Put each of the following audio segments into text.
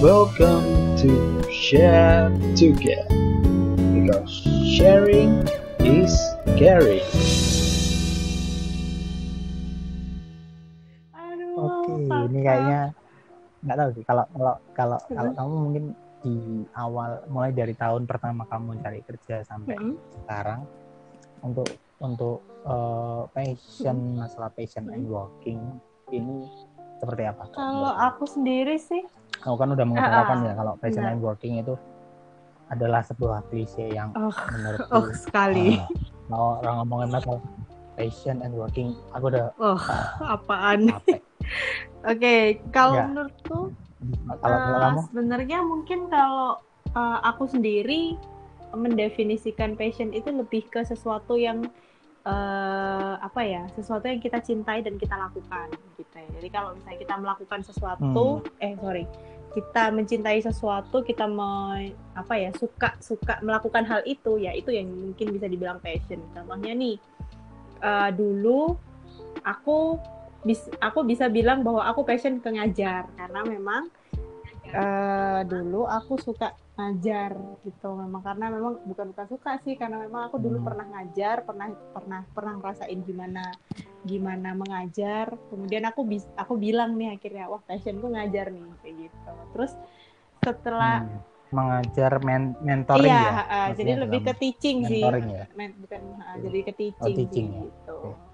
Welcome to Share Together because sharing is caring. Aduh, Oke, kakak. ini kayaknya nggak tahu sih kalau kalau kalau kalau Hmm. kamu mungkin di awal mulai dari tahun pertama kamu cari kerja sampai Mm-mm. sekarang untuk untuk eh, passion Hmm. masalah passion and working ini seperti apa? Kalau aku sendiri sih, kamu kan udah mengutarakan Ah, ah. ya kalau passion Benar. and working itu adalah sebuah klise yang oh, menurutku oh sekali. ah, kalau orang ngomongin masalah passion and working aku udah Oh, apaan? capek. Oke, kalau Ya. menurutku kalau kamu sebenarnya mungkin kalau eh, aku sendiri mendefinisikan passion itu lebih ke sesuatu yang eh, apa ya, sesuatu yang kita cintai dan kita lakukan gitu ya. Jadi kalau misalnya kita melakukan sesuatu, eh sorry, kita mencintai sesuatu, kita me, apa ya suka suka melakukan hal itu, ya itu yang mungkin bisa dibilang passion. Contohnya nih, eh, dulu aku bis, aku bisa bilang bahwa aku passion ke ngajar karena memang eh, dulu aku suka ngajar gitu memang karena memang bukan bukan suka sih karena memang aku dulu Hmm. pernah ngajar pernah pernah pernah ngerasain gimana gimana mengajar. Kemudian aku bis aku bilang nih akhirnya wah passionku ngajar nih kayak gitu. Terus setelah hmm, mengajar men- mentoring iya ya? uh, jadi lebih ke teaching sih. ya? Men- bukan uh, jadi ke teaching, teaching sih, ya. gitu. Oke.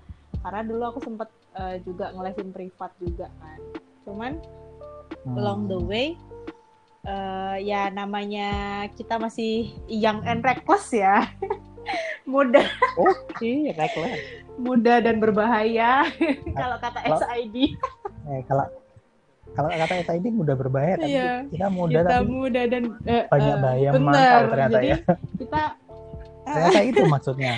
karena dulu aku sempet uh, juga ngelesin privat juga kan. Cuman Hmm. along the way uh, ya namanya kita masih young and reckless ya. Muda. Oke reckless. Muda dan berbahaya. Kalau kata Kalau- SID eh, kalau kalau kata SID mudah berbahaya tapi Iya, kita muda kita tapi muda dan eh, banyak eh, bahaya bener. mantap ternyata jadi ya. kita ternyata itu maksudnya.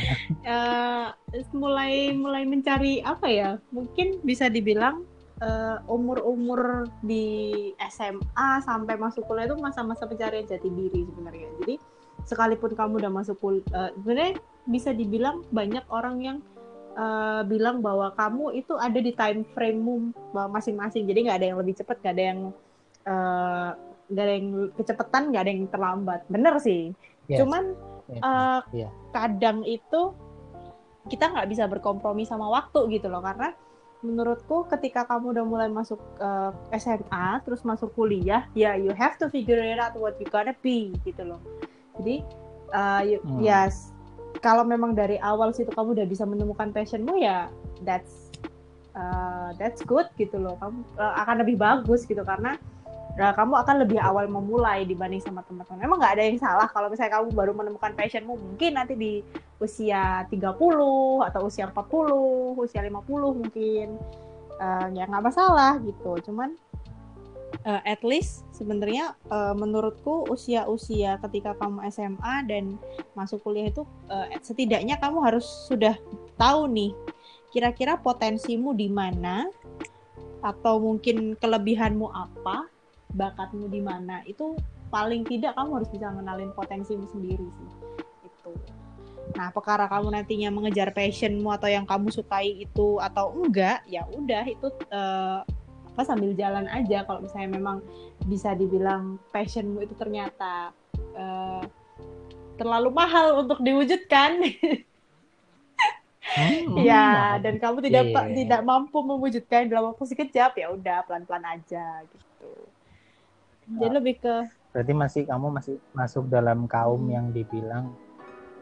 eh, mulai mulai mencari apa ya? Mungkin bisa dibilang eh, umur-umur di SMA sampai masuk kuliah itu masa-masa pencarian jati diri sebenarnya. Jadi sekalipun kamu udah masuk kuliah sebenarnya bisa dibilang banyak orang yang eh, bilang bahwa kamu itu ada di time frame masing-masing. Jadi nggak ada yang lebih cepat nggak ada yang eh, nggak ada yang kecepatan nggak ada yang terlambat. Bener sih. Yes. cuman Yes, eh, iya. kadang itu kita nggak bisa berkompromi sama waktu gitu loh. Karena menurutku ketika kamu udah mulai masuk eh, SMA terus masuk kuliah ya you have to figure it out what you gonna be gitu loh. Jadi eh, you- Hmm. yes kalau memang dari awal situ kamu udah bisa menemukan passionmu ya that's eh, that's good gitu loh. Kamu eh, akan lebih bagus gitu. Karena Nah, kamu akan lebih awal memulai dibanding sama teman-teman. Emang nggak ada yang salah kalau misalnya kamu baru menemukan passionmu mungkin nanti di usia 30 atau usia 40, usia 50 mungkin. Eh, ya nggak masalah gitu. Cuman eh, at least sebenarnya eh, menurutku usia-usia ketika kamu SMA dan masuk kuliah itu eh, setidaknya kamu harus sudah tahu nih kira-kira potensimu di mana atau mungkin kelebihanmu apa bakatmu di mana itu paling tidak kamu harus bisa mengenalin potensimu sendiri sih itu nah perkara kamu nantinya mengejar passionmu atau yang kamu sukai itu atau enggak ya udah itu eh, apa sambil jalan aja kalau misalnya memang bisa dibilang passionmu itu ternyata eh, terlalu mahal untuk diwujudkan Hmm, ya mahal. dan kamu tidak pa- iya, iya. tidak mampu mewujudkan dalam waktu sekejap ya udah pelan-pelan aja gitu jadi lebih ke berarti masih kamu masih masuk dalam kaum Hmm. yang dibilang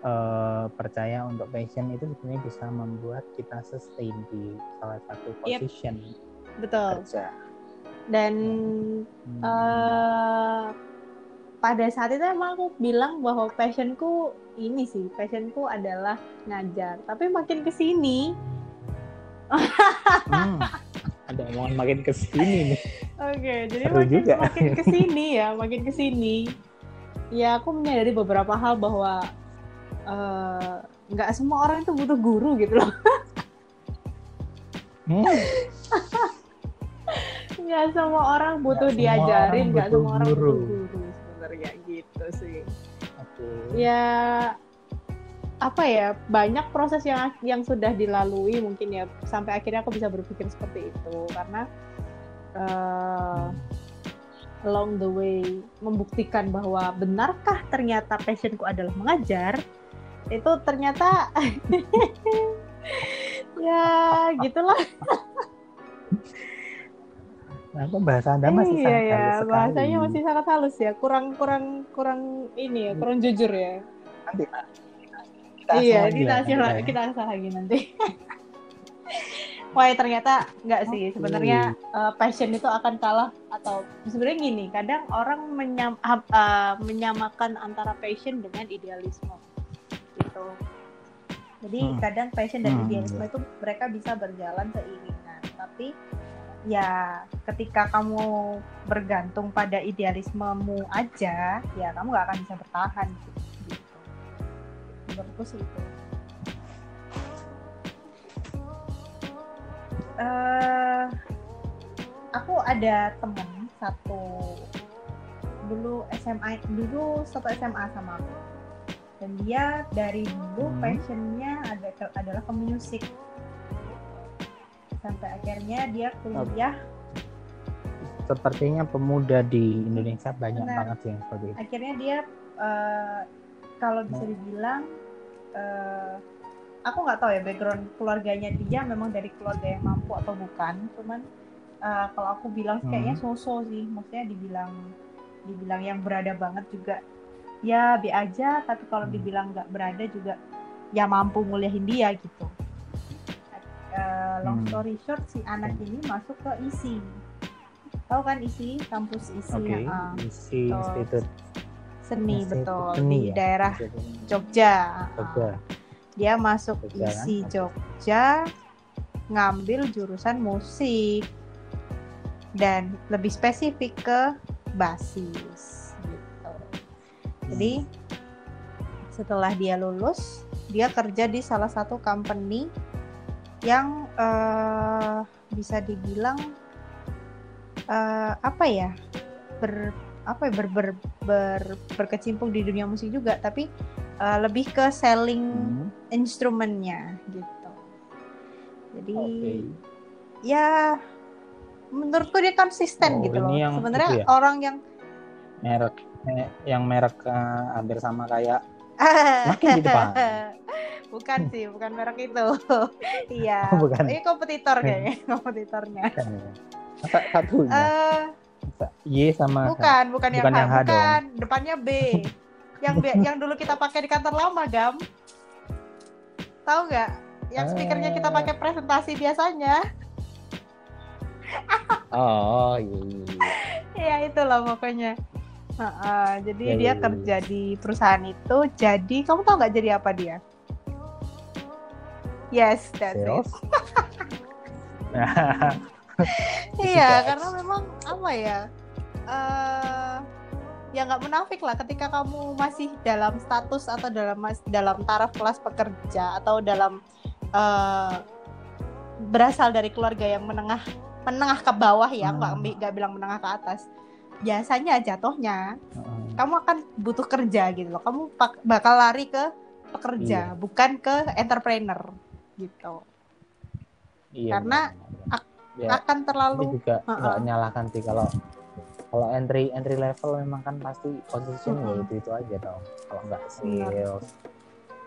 eh, percaya untuk passion itu sebenarnya bisa membuat kita sustain di salah satu Yep. position betul kerja dan Hmm. eh pada saat itu emang aku bilang bahwa passionku ini sih passionku adalah ngajar tapi makin ke sini Hmm, omongan makin ke sini nih. Oke jadi Seru makin juga. makin ke sini ya makin ke sini. Ya aku menyadari beberapa hal bahwa eh, nggak semua orang itu butuh guru gitu loh. Hmm, nggak semua orang butuh semua diajarin nggak semua orang guru. butuh guru sebenarnya gitu sih. Oke. Ya apa ya banyak proses yang yang sudah dilalui mungkin ya sampai akhirnya aku bisa berpikir seperti itu. Karena eh, along the way membuktikan bahwa benarkah ternyata passionku adalah mengajar itu ternyata ya gitulah. Apa bahasa Anda masih iya sangat ya halus sekali. bahasanya masih sangat halus ya kurang kurang kurang ini ya kurang jujur ya. Nanti, Pak, kita asal iya lagi kita hasil nanti, kita asal lagi nanti Wah, ternyata enggak sih. Sebenarnya uh, passion itu akan kalah atau sebenarnya gini, kadang orang menyam, uh, menyamakan antara passion dengan idealisme. Gitu. Jadi Hmm. kadang passion dan Hmm, idealisme iya. itu mereka bisa berjalan seiringan. Tapi ya ketika kamu bergantung pada idealismemu aja, ya kamu nggak akan bisa bertahan gitu. Menurutku sih itu. eh aku ada temen satu dulu SMA dulu satu SMA sama aku dan dia dari dulu Hmm. passionnya ada adalah ke musik sampai akhirnya dia kuliah Sepertinya pemuda di Indonesia banyak Benar. banget sih yang seperti itu. akhirnya dia eh, kalau bisa dibilang eh, aku nggak tahu ya background keluarganya dia memang dari keluarga yang mampu atau bukan. Cuman eh, kalau aku bilang kayaknya so-so sih. Maksudnya dibilang dibilang yang berada banget juga. Ya be aja. Tapi kalau Hmm. dibilang nggak berada juga ya mampu nguliahin dia gitu. Eh, long Hmm. story short si anak ini masuk ke ISI tahu kan ISI kampus ISI Oke, ah, isi institut seni Institut betul seni di ya? daerah Jogja. Jogja. Dia masuk Jogja, kan? isi Oke. Jogja, ngambil jurusan musik dan lebih spesifik ke basis. Gitu. Jadi setelah dia lulus, dia kerja di salah satu company yang eh, bisa dibilang eh, apa ya ber apa ya ber, ber, ber- berkecimpung di dunia musik juga tapi eh, lebih ke selling Hmm, instrumennya gitu jadi Oke. ya menurutku dia konsisten Oh, gitu loh sebenarnya ya? orang yang Merek eh, yang merek eh, hampir sama kayak Makin di depan. bukan sih bukan merek itu iya Oh, bukan. ini kompetitor kayaknya kompetitornya. Masa satunya. eh Y sama H. bukan bukan yang Bukan H, yang H dong. bukan depannya B yang B yang dulu kita pakai di kantor lama gam tahu nggak yang speakernya kita Eh. pakai presentasi biasanya Oh, iya, iya, iya. ya itulah pokoknya Heeh, jadi Ya, dia ya, kerja di perusahaan itu jadi kamu tahu nggak jadi apa dia yes that's it Sales. Iya, karena memang apa ya? eh ya nggak munafik lah ketika kamu masih dalam status atau dalam dalam taraf kelas pekerja atau dalam eh berasal dari keluarga yang menengah menengah ke bawah ya, nggak Hmm. nggak bilang menengah ke atas. Biasanya jatuhnya Heeh. kamu akan butuh kerja gitu loh. Kamu bakal lari ke pekerja, Iya. bukan ke entrepreneur gitu. Iya, Karena benar, benar. Ya, Akan ini terlalu juga Heeh. nggak nyalahkan sih kalau kalau entry entry level memang kan pasti position ya Mm-mm. itu itu aja dong kalau nggak sales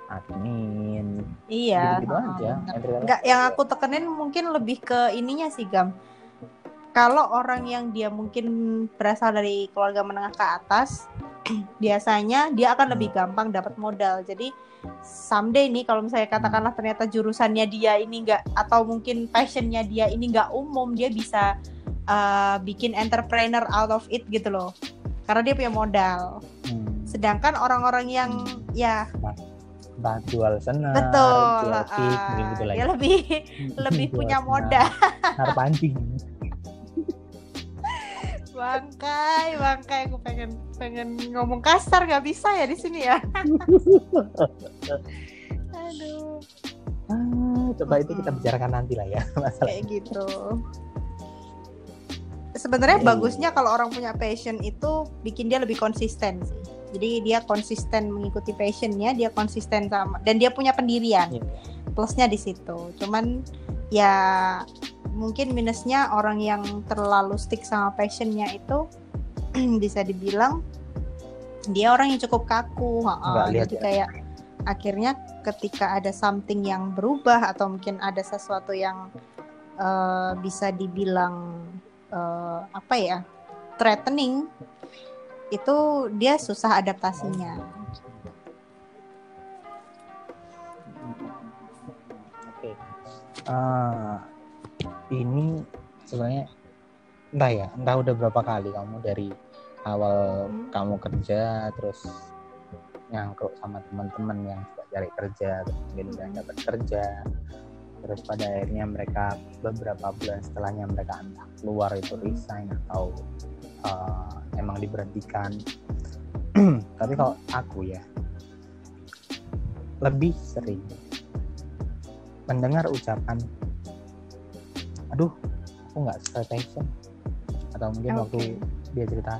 admin iya. gitu, -gitu heeh, aja bener. entry level Enggak, yang aku tekenin mungkin lebih ke ininya sih, Gam. Kalau orang yang dia mungkin berasal dari keluarga menengah ke atas, biasanya dia akan lebih gampang dapat modal. Jadi someday nih kalau misalnya katakanlah ternyata jurusannya dia ini enggak atau mungkin passionnya dia ini enggak umum, dia bisa uh, bikin entrepreneur out of it gitu loh. Karena dia punya modal. Hmm, Sedangkan orang-orang yang ya entah jual senar betul, jual uh, gitu dia lebih lebih punya modal. senar pancing Bangkai, bangkai aku pengen pengen ngomong kasar nggak bisa ya di sini ya. Aduh, ah, coba itu kita bicarakan nanti lah ya masalah kayak gitu. Sebenarnya Iya, bagusnya kalau orang punya passion itu bikin dia lebih konsisten sih. Jadi dia konsisten mengikuti passionnya, dia konsisten sama dan dia punya pendirian. Iya. Plusnya di situ. Cuman ya mungkin minusnya orang yang terlalu stick sama passionnya itu bisa dibilang dia orang yang cukup kaku jadi ya. kayak akhirnya ketika ada something yang berubah atau mungkin ada sesuatu yang eh, bisa dibilang eh, apa ya threatening itu dia susah adaptasinya Eh, ini sebenarnya entah ya, entah udah berapa kali kamu dari awal Hmm. kamu kerja terus nyangkruk sama teman-teman yang juga cari kerja terus mungkin udah Hmm. dapat kerja terus pada akhirnya mereka beberapa bulan setelahnya mereka entah keluar itu resign atau eh, emang diberhentikan tapi kalau aku ya lebih sering mendengar ucapan aduh aku nggak sesuai passion. Atau mungkin Oke. waktu dia cerita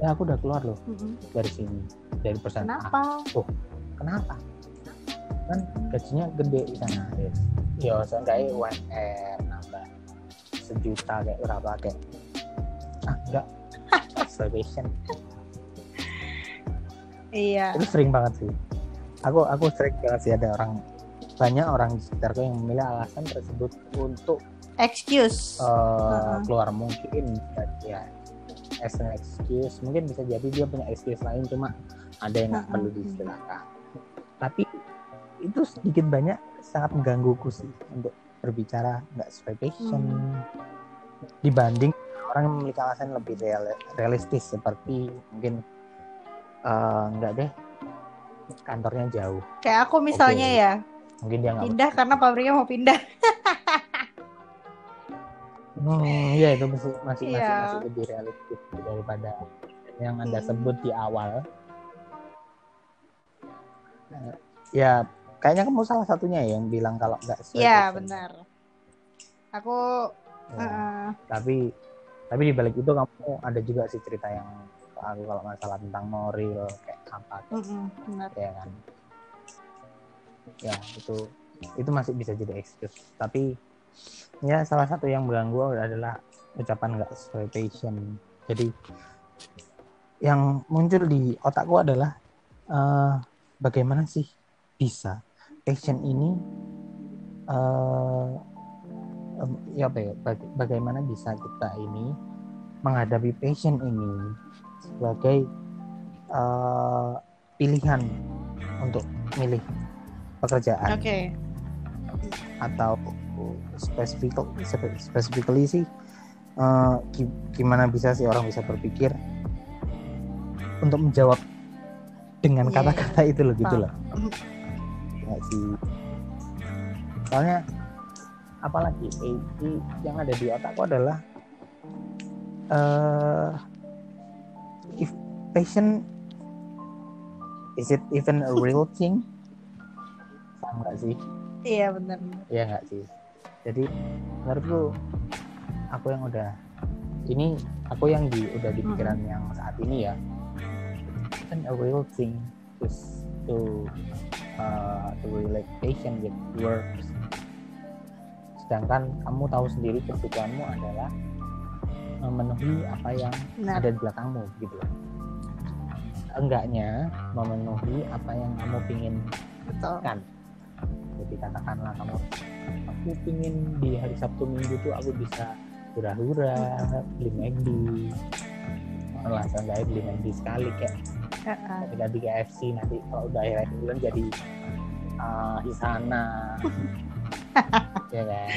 ya aku udah keluar loh Mm-mm. dari sini dari perusahaan A. Kenapa? Kenapa? Kan gajinya gede di sana ya. Ya seenggaknya UMR nambah sejuta kayak berapa kayak. Ah enggak. Sesuai passion. Iya. Itu sering banget sih. Aku aku sering banget sih ada orang banyak orang di sekitarku yang memilih alasan tersebut untuk excuse eh, Uh-uh. keluar mungkin ya as an excuse mungkin bisa jadi dia punya excuse lain cuma ada yang nggak Uh-uh. perlu diistilahkan tapi itu sedikit banyak sangat menggangguku sih untuk berbicara nggak sesuai passion Hmm. dibanding orang yang memiliki alasan lebih real- realistis seperti mungkin eh, nggak deh kantornya jauh kayak aku misalnya Oke. ya mungkin dia nggak pindah karena pabriknya mau pindah Hmm, iya itu masih masih masih, Iya. masih lebih realistis daripada yang anda Hmm. sebut di awal. Eh, Ya, kayaknya kamu salah satunya ya yang bilang kalau nggak Iya passion. benar. Aku Ya, uh, Tapi tapi di balik itu kamu ada juga sih cerita yang aku kalau masalah tentang moral kayak apa benar. ya kan. Ya itu itu masih bisa jadi excuse. Tapi ya salah satu yang mengganggu adalah ucapan nggak sesuai passion. Jadi yang muncul di otakku adalah eh, bagaimana sih bisa passion ini eh em, ya ya baga- bagaimana bisa kita ini menghadapi passion ini sebagai eh, pilihan untuk milih pekerjaan. Oke. atau spesifik spe- specifically sih gi- gimana bisa sih orang bisa berpikir untuk menjawab dengan Iya, kata-kata itu loh gitu loh. Nggak sih. Soalnya apalagi eh, i- yang ada di otakku adalah eh if passion is it even a real thing nggak sih Iya benar. Iya nggak sih. Jadi menurutku aku yang udah ini aku yang di udah di pikiran yang saat ini ya kan a real thing is to uh, to relate passion with works. Sedangkan kamu tahu sendiri kebutuhanmu adalah memenuhi apa yang Benar. ada di belakangmu gitu. Enggaknya memenuhi apa yang kamu pingin Betul. kan jadi katakanlah kamu aku pingin di hari Sabtu Minggu tuh aku bisa hura-hura beli McD lah seenggaknya beli McD sekali kayak Uh-uh. ketika di KFC nanti kalau udah akhir bulan jadi uh, di sana ya kan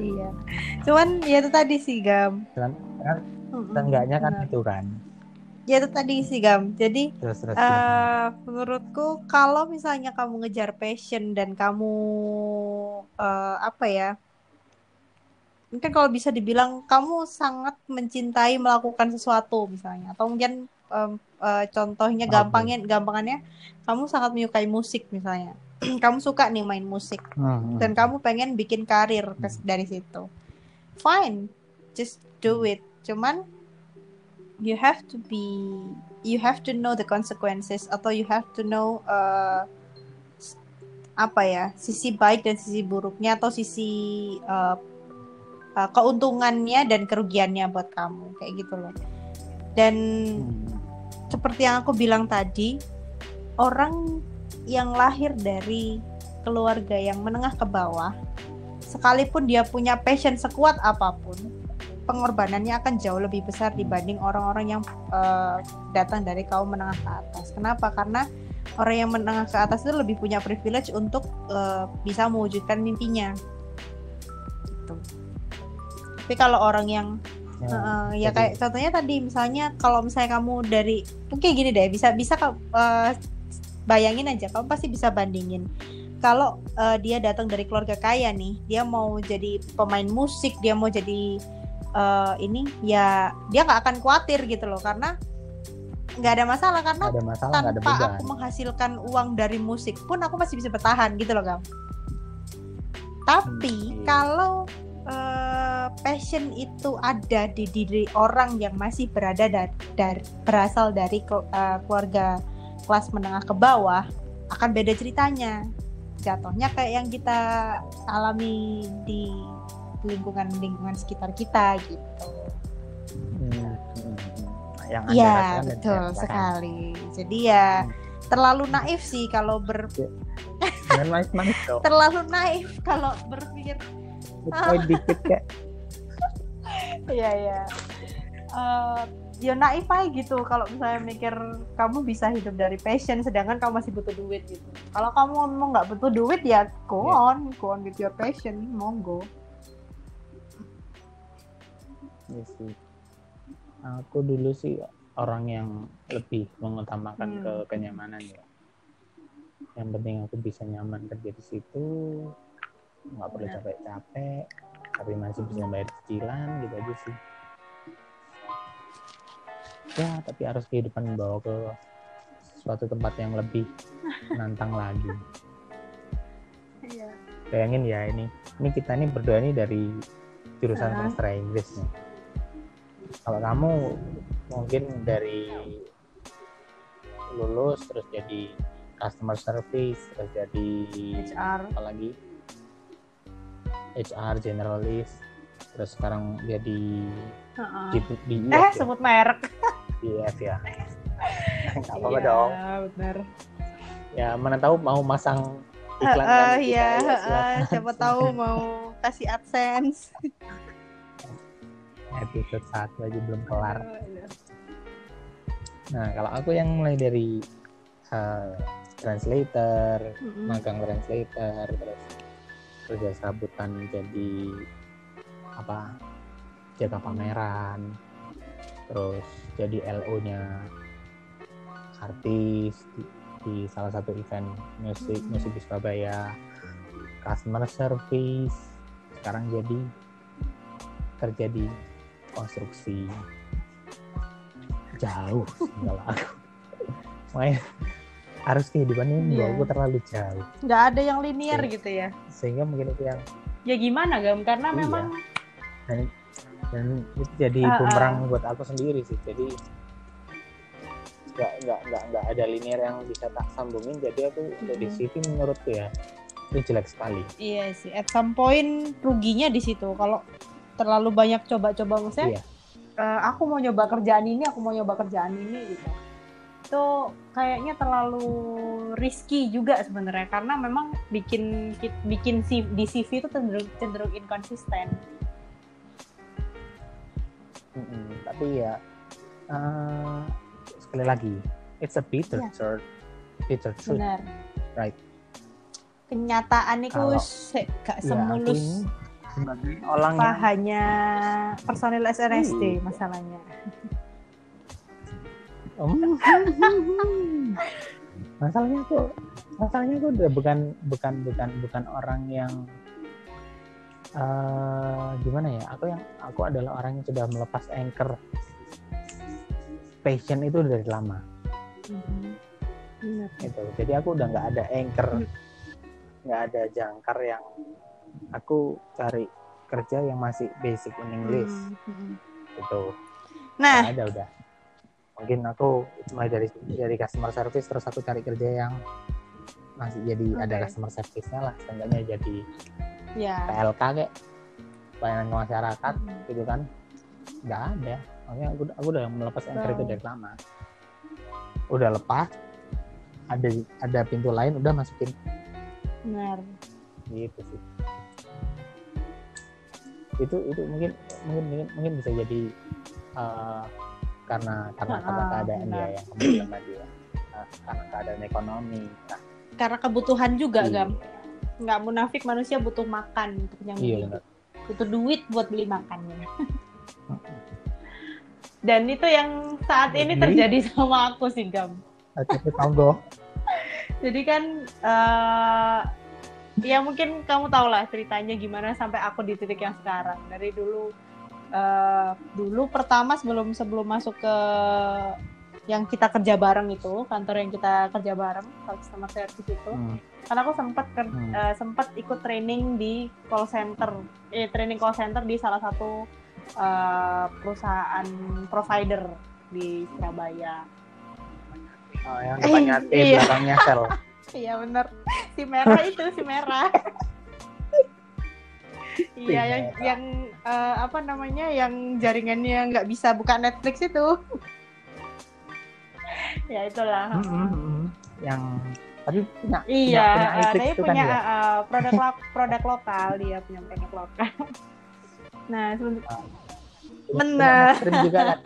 Iya. Cuman ya itu tadi sih Gam. kan kan Mm-mm, seenggaknya kan benar. Ya itu tadi sih Gam. Jadi terus terus eh menurutku kalau misalnya kamu ngejar passion dan kamu eh, apa ya? Mungkin kalau bisa dibilang kamu sangat mencintai melakukan sesuatu misalnya atau mungkin em, eh, contohnya gampangnya gampangannya kamu sangat menyukai musik misalnya. kamu suka nih main musik Hmm, hmm. dan kamu pengen bikin karir kes- dari situ. Fine, just do it. Cuman you have to be you have to know the consequences atau you have to know uh, apa ya sisi baik dan sisi buruknya atau sisi uh, uh, keuntungannya dan kerugiannya buat kamu kayak gitu loh dan Hmm. seperti yang aku bilang tadi, orang yang lahir dari keluarga yang menengah ke bawah, sekalipun dia punya passion sekuat apa pun, pengorbanannya akan jauh lebih besar dibanding orang-orang yang eh, datang dari kaum menengah ke atas. Kenapa? Karena orang yang menengah ke atas itu lebih punya privilege untuk eh, bisa mewujudkan mimpinya. Gitu. Tapi kalau orang yang Ya, Heeh, ya kayak contohnya tadi misalnya kalau misalnya kamu dari oke gini deh bisa bisa eh, bayangin aja kamu pasti bisa bandingin kalau eh, dia datang dari keluarga kaya nih dia mau jadi pemain musik dia mau jadi eh, ini ya dia nggak akan khawatir gitu loh karena nggak ada masalah karena ada masalah ada tanpa beban aku menghasilkan uang dari musik pun aku masih bisa bertahan gitu loh Gam. Tapi Hmm, iya. kalau eh, passion itu ada di diri orang yang masih berada dari, berasal dari eh, keluarga kelas menengah ke bawah akan beda ceritanya. Jatuhnya kayak yang kita alami di lingkungan lingkungan sekitar kita gitu. Hmm, yang Anda saya betul sekali. Jadi ya Hmm. terlalu naif sih kalau ber dan manis-manis dong terlalu naif kalau berpikir poin dikit kayak Iya iya. Eh, ya naif aja gitu kalau misalnya mikir kamu bisa hidup dari passion sedangkan kamu masih butuh duit gitu. Kalau kamu mau nggak butuh duit ya go Iya. on, go on with your passion, monggo. Iya sih. Aku dulu sih orang yang lebih mengutamakan Hmm. ke kenyamanan ya. Yang penting aku bisa nyaman kerja di situ, nggak perlu capek-capek, tapi masih bisa bayar cicilan gitu aja sih. Ya, tapi harus kehidupan membawa ke suatu tempat yang lebih menantang lagi. Iya. Bayangin ya ini, ini kita ini berdua ini dari jurusan Ah. sastra Inggris nih. Kalau kamu mungkin dari lulus terus jadi customer service terus jadi HR. apa lagi HR generalist terus sekarang jadi Heeh. di, di Eh ya, sebut merek. IF ya nggak apa-apa Iya, dong benar. ya mana tahu mau masang iklan kan di iya, kita, ya, eh, silakan. siapa tahu mau kasih AdSense. Episode satu aja belum kelar Iya. Nah, kalau aku yang mulai dari uh, translator, Mm-mm. magang translator, terus kerja serabutan jadi apa? Jaga pameran, terus jadi LO-nya artis di, di salah satu event musik Hmm. musik di Surabaya, customer service, sekarang jadi kerja di konstruksi jauh kalau aku makanya harus kehidupannya Iya. membawaku terlalu jauh Nggak ada yang linear Iya. gitu ya. sehingga mungkin itu yang Ya gimana Gam? Karena Iya. memang dan, dan itu jadi ah. bumerang buat aku sendiri sih jadi nggak nggak nggak nggak ada linear yang bisa tak sambungin jadi aku dari Mhm. CV menurutku ya itu jelek sekali Iya sih, at some point ruginya di situ. Kalau terlalu banyak coba-coba maksudnya, Iya. eh, aku mau nyoba kerjaan ini, aku mau nyoba kerjaan ini gitu. Itu kayaknya terlalu risky juga sebenarnya karena memang bikin bikin si- di CV itu cenderung, cenderung inkonsisten. Mm-mm. tapi ya eh, sekali lagi it's a bitter Iya. truth bitter truth Benar. Right. Kenyataan itu gak ya semulus ini sebagai orang apa yang hanya personil SNSD Iya. masalahnya. Hmm. masalahnya aku masalahnya aku udah bukan bukan bukan bukan orang yang eh gimana ya aku yang aku adalah orang yang sudah melepas anchor passion itu dari lama Benar. gitu jadi aku udah nggak ada anchor Hmm. nggak ada jangkar yang aku cari kerja yang masih basic in English. Hmm, hmm. gitu. Nah, Nggak ada udah. Mungkin aku mulai dari dari customer service terus aku cari kerja yang masih jadi ada Oke. customer service-nya lah. Seenggaknya jadi ya. PLK kayak pelayanan ke masyarakat Hmm. gitu kan. Nggak ada. Makanya aku, aku udah melepas anchor itu Wow. dari lama. Udah lepas ada ada pintu lain udah masukin. Benar. Gitu sih itu itu mungkin mungkin mungkin, mungkin bisa jadi eh, karena karena Ah, karena keadaan benar. dia yang kemudian tadi ya Nah, karena keadaan ekonomi nah, karena kebutuhan juga Iya. gam. Nggak munafik manusia butuh makan untuk yang iya benar. Butuh duit buat beli makannya. Dan itu yang saat ini Jadi? terjadi sama aku sih gam. Nah, tapi jadi kan eh ya mungkin kamu tahu lah ceritanya gimana sampai aku di titik yang sekarang. Dari dulu eh dulu pertama sebelum sebelum masuk ke yang kita kerja bareng itu kantor yang kita kerja bareng customer service itu Hmm, karena aku sempat Hmm. eh, sempat ikut training di call center. Eh training call center di salah satu eh, perusahaan provider di Surabaya. Oh, yang Eh, depannya T iya. belakangnya sel Iya bener si merah itu si merah. Iya yang yang eh, apa namanya yang jaringannya nggak bisa buka Netflix itu. ya itulah. Hmm, hmm, yang tapi punya Iya, punya eh, tapi itu kan punya dia eh, produk lo- produk lokal dia punya produk lokal. Nah, sebelum- Punya- benar. juga kan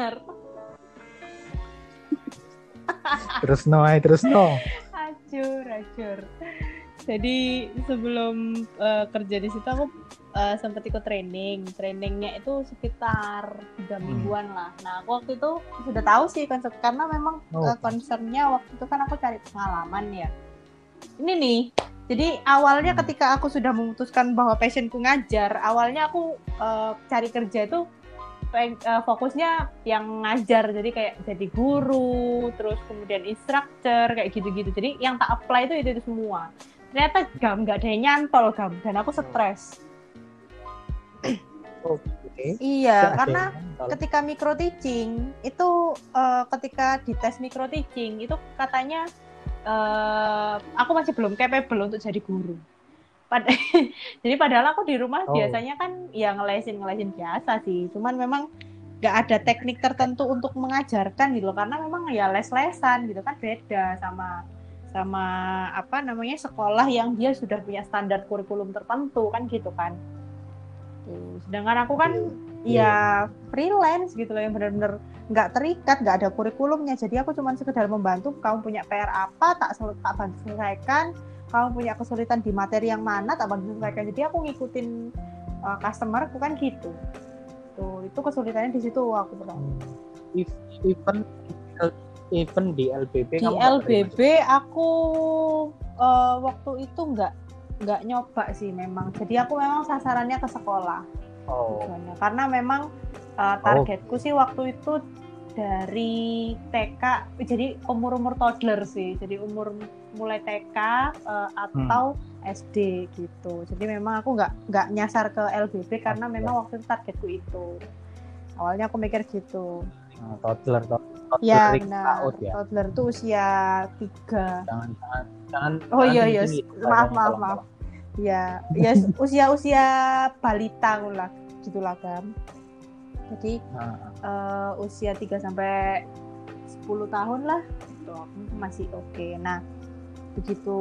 terus no ay, terus no Acur, acur. Jadi sebelum eh, kerja di situ aku eh, sempat ikut training. Trainingnya itu sekitar tiga Hmm. mingguan lah. Nah aku waktu itu sudah tahu sih konsep karena memang Oh. eh, concernnya waktu itu kan aku cari pengalaman ya. Ini nih. Jadi awalnya Hmm. ketika aku sudah memutuskan bahwa passionku ngajar, awalnya aku eh, cari kerja itu peng- eh, fokusnya yang ngajar jadi kayak jadi guru terus kemudian instructor kayak gitu-gitu. Jadi yang tak apply itu itu, itu semua. Ternyata gam nggak ada yang nyantol gam. Dan aku stres. Oke. Iya Ada karena ketika micro teaching itu eh, ketika di tes micro teaching itu katanya eh, aku masih belum capable untuk jadi guru Pad- jadi padahal aku di rumah Oh. biasanya kan ya ngelesin ngelesin biasa sih. Cuman memang nggak ada teknik tertentu untuk mengajarkan gitu loh. Karena memang ya les-lesan gitu kan beda sama sama apa namanya sekolah yang dia sudah punya standar kurikulum tertentu kan gitu kan. Sedangkan aku kan ya freelance gitu loh yang benar-benar nggak terikat nggak ada kurikulumnya. Jadi aku cuma sekedar membantu kamu punya PR apa tak tak bantu selesaikan kamu punya kesulitan di materi yang mana tak bantu selesaikan jadi aku ngikutin uh, customer aku kan gitu. Tuh itu kesulitannya di situ aku bilang. If- even even di LBB di LBB aku uh, waktu itu nggak nggak nyoba sih memang. Jadi aku memang sasarannya ke sekolah. Oh. Tujuannya. karena memang uh, targetku sih waktu itu dari TK jadi umur umur toddler sih. Jadi umur mulai TK uh, atau SD gitu. Jadi memang aku nggak nggak nyasar ke LBB karena memang waktu itu targetku itu. Awalnya aku mikir gitu. Nah, toddler toddler ya toddler benar. PAUD ya? Toddler tuh usia tiga. Jangan jangan jangan Oh, iya, iya. Maaf, maaf, maaf. ya ya usia usia balita lah gitulah kan jadi Nah, eh, usia 3 sampai 10 tahun lah gitu. Masih oke. Nah begitu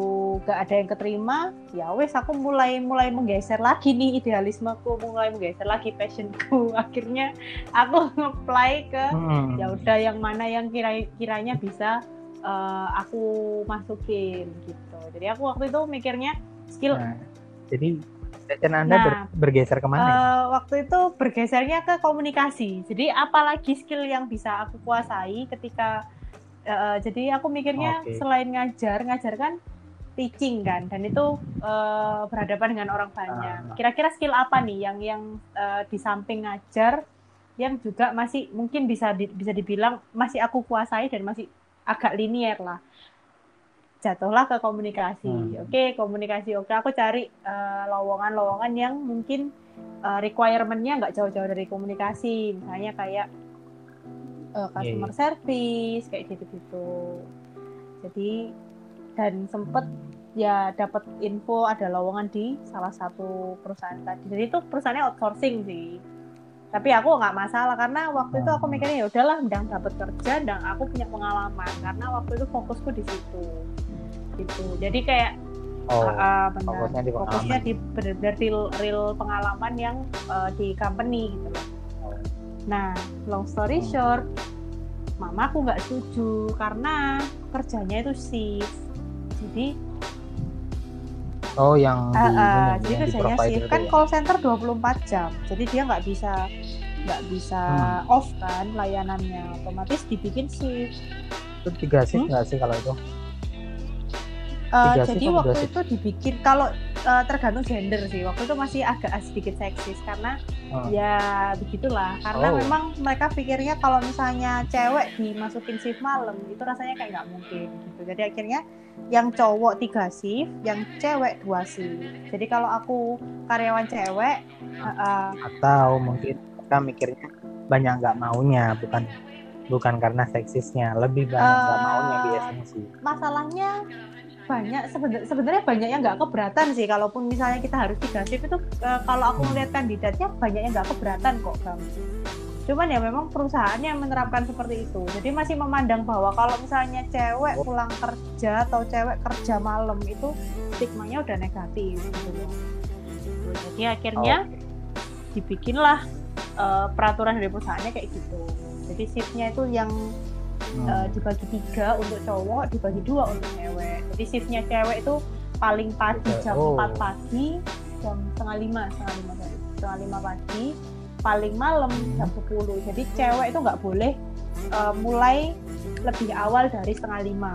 gak ada yang keterima ya wes aku mulai mulai menggeser lagi nih idealismeku mulai menggeser lagi passionku akhirnya aku nge-apply ke hmm. ya udah yang mana yang kira kiranya bisa eh, aku masukin gitu jadi aku waktu itu mikirnya skill Nah, jadi passion anda Nah, ber- bergeser ke mana ya? Eh, waktu itu bergesernya ke komunikasi. Jadi apalagi skill yang bisa aku kuasai ketika eh, jadi aku mikirnya Oke. selain ngajar, ngajar kan teaching kan dan itu eh, berhadapan dengan orang banyak. Ah. Kira-kira skill apa nih yang yang eh, di samping ngajar yang juga masih mungkin bisa di- bisa dibilang masih aku kuasai dan masih agak linier lah. Jatuhlah ke komunikasi. Hmm. Oke, komunikasi. Oke, aku cari eh, lowongan-lowongan yang mungkin uh, requirement-nya nggak jauh-jauh dari komunikasi misalnya kayak uh, customer Iya, service kayak gitu-gitu. Jadi dan sempet ya dapat info ada lowongan di salah satu perusahaan tadi. Jadi itu perusahaannya outsourcing sih. Tapi aku nggak masalah karena waktu itu aku mikirnya ya udahlah ndang dapat kerja dan aku punya pengalaman. Karena waktu itu fokusku di situ. Gitu. Jadi kayak oh ah, benar. fokusnya di fokusnya di benar-benar real, real pengalaman yang eh, di company gitu loh. Oh. Nah long story Hmm. short mama aku nggak setuju karena kerjanya itu shift jadi oh yang di, ini, jadi yang di kerjanya shift kan ya? call center 24 jam jadi dia nggak bisa nggak bisa Hmm. off kan layanannya otomatis dibikin shift itu tiga shift Hmm? nggak sih kalau itu Eh, jadi waktu itu dibikin kalau eh, tergantung gender sih. Waktu itu masih agak sedikit seksis karena Hmm. ya begitulah. Karena Oh. memang mereka pikirnya kalau misalnya cewek dimasukin shift malam itu rasanya kayak nggak mungkin gitu. Jadi akhirnya yang cowok tiga shift yang cewek dua shift. Jadi kalau aku karyawan cewek eh, eh, atau mungkin mereka mikirnya banyak nggak maunya bukan bukan karena seksisnya. Lebih banyak nggak Eh, maunya biasanya sih. masalahnya banyak sebena- sebenarnya banyak yang nggak keberatan sih. Kalaupun misalnya kita harus tiga shift itu eh, kalau aku melihat kandidatnya banyak yang nggak keberatan kok bang. Cuman ya memang perusahaannya yang menerapkan seperti itu. Jadi masih memandang bahwa kalau misalnya cewek Oh. pulang kerja atau cewek kerja malam itu stigmanya udah negatif gitu. Loh jadi akhirnya dibikinlah eh, peraturan dari perusahaannya kayak gitu. Jadi shiftnya itu yang Hmm. eh, dibagi tiga untuk cowok, dibagi dua untuk cewek. Jadi shiftnya cewek itu paling pagi jam oh. 4 pagi, jam setengah lima, setengah lima, sorry. setengah lima pagi, paling malam Hmm. jam 10. Jadi cewek itu nggak boleh eh, mulai lebih awal dari setengah lima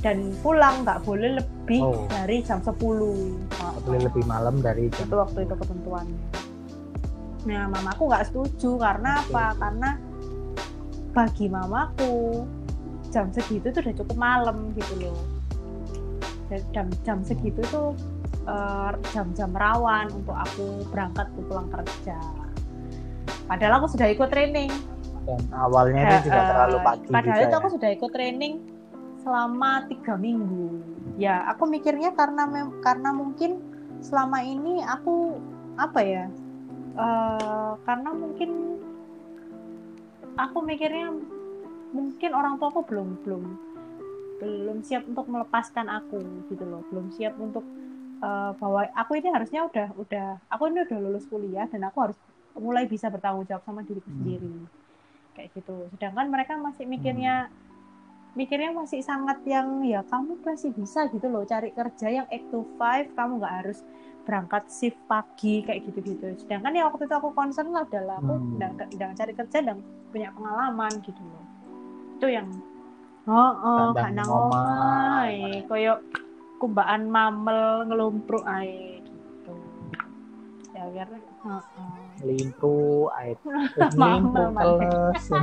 dan pulang nggak boleh lebih Oh. dari jam 10. Nggak boleh lebih malam dari jam itu waktu itu ketentuannya. Nah, mamaku nggak setuju karena apa? Karena bagi mamaku jam segitu tuh udah cukup malam gitu loh. Dan Jam jam segitu tuh eh, jam-jam rawan untuk aku berangkat ke pulang kerja. Padahal aku sudah ikut training. dan awalnya itu juga Eh, terlalu pagi Padahal itu aku ya. sudah ikut training selama tiga minggu. Ya, aku mikirnya karena karena mungkin selama ini aku apa ya? eh, karena mungkin aku mikirnya mungkin orang tua aku belum belum belum siap untuk melepaskan aku gitu loh, belum siap untuk eh, bahwa aku ini harusnya udah udah aku ini udah lulus kuliah dan aku harus mulai bisa bertanggung jawab sama diriku Hmm. sendiri. Kayak gitu. Sedangkan mereka masih mikirnya mikirnya masih sangat yang ya kamu masih bisa gitu loh. Cari kerja yang 8 to 5 kamu nggak harus berangkat shift pagi kayak gitu-gitu sedangkan ya waktu itu aku concern adalah aku Hmm. cari kerja dan punya pengalaman gitu loh itu yang oh oh gak nang omahe koyo kumbaan mamel ngelumpruk ae gitu ya biar heeh. air Mamel, limpu mamel. keles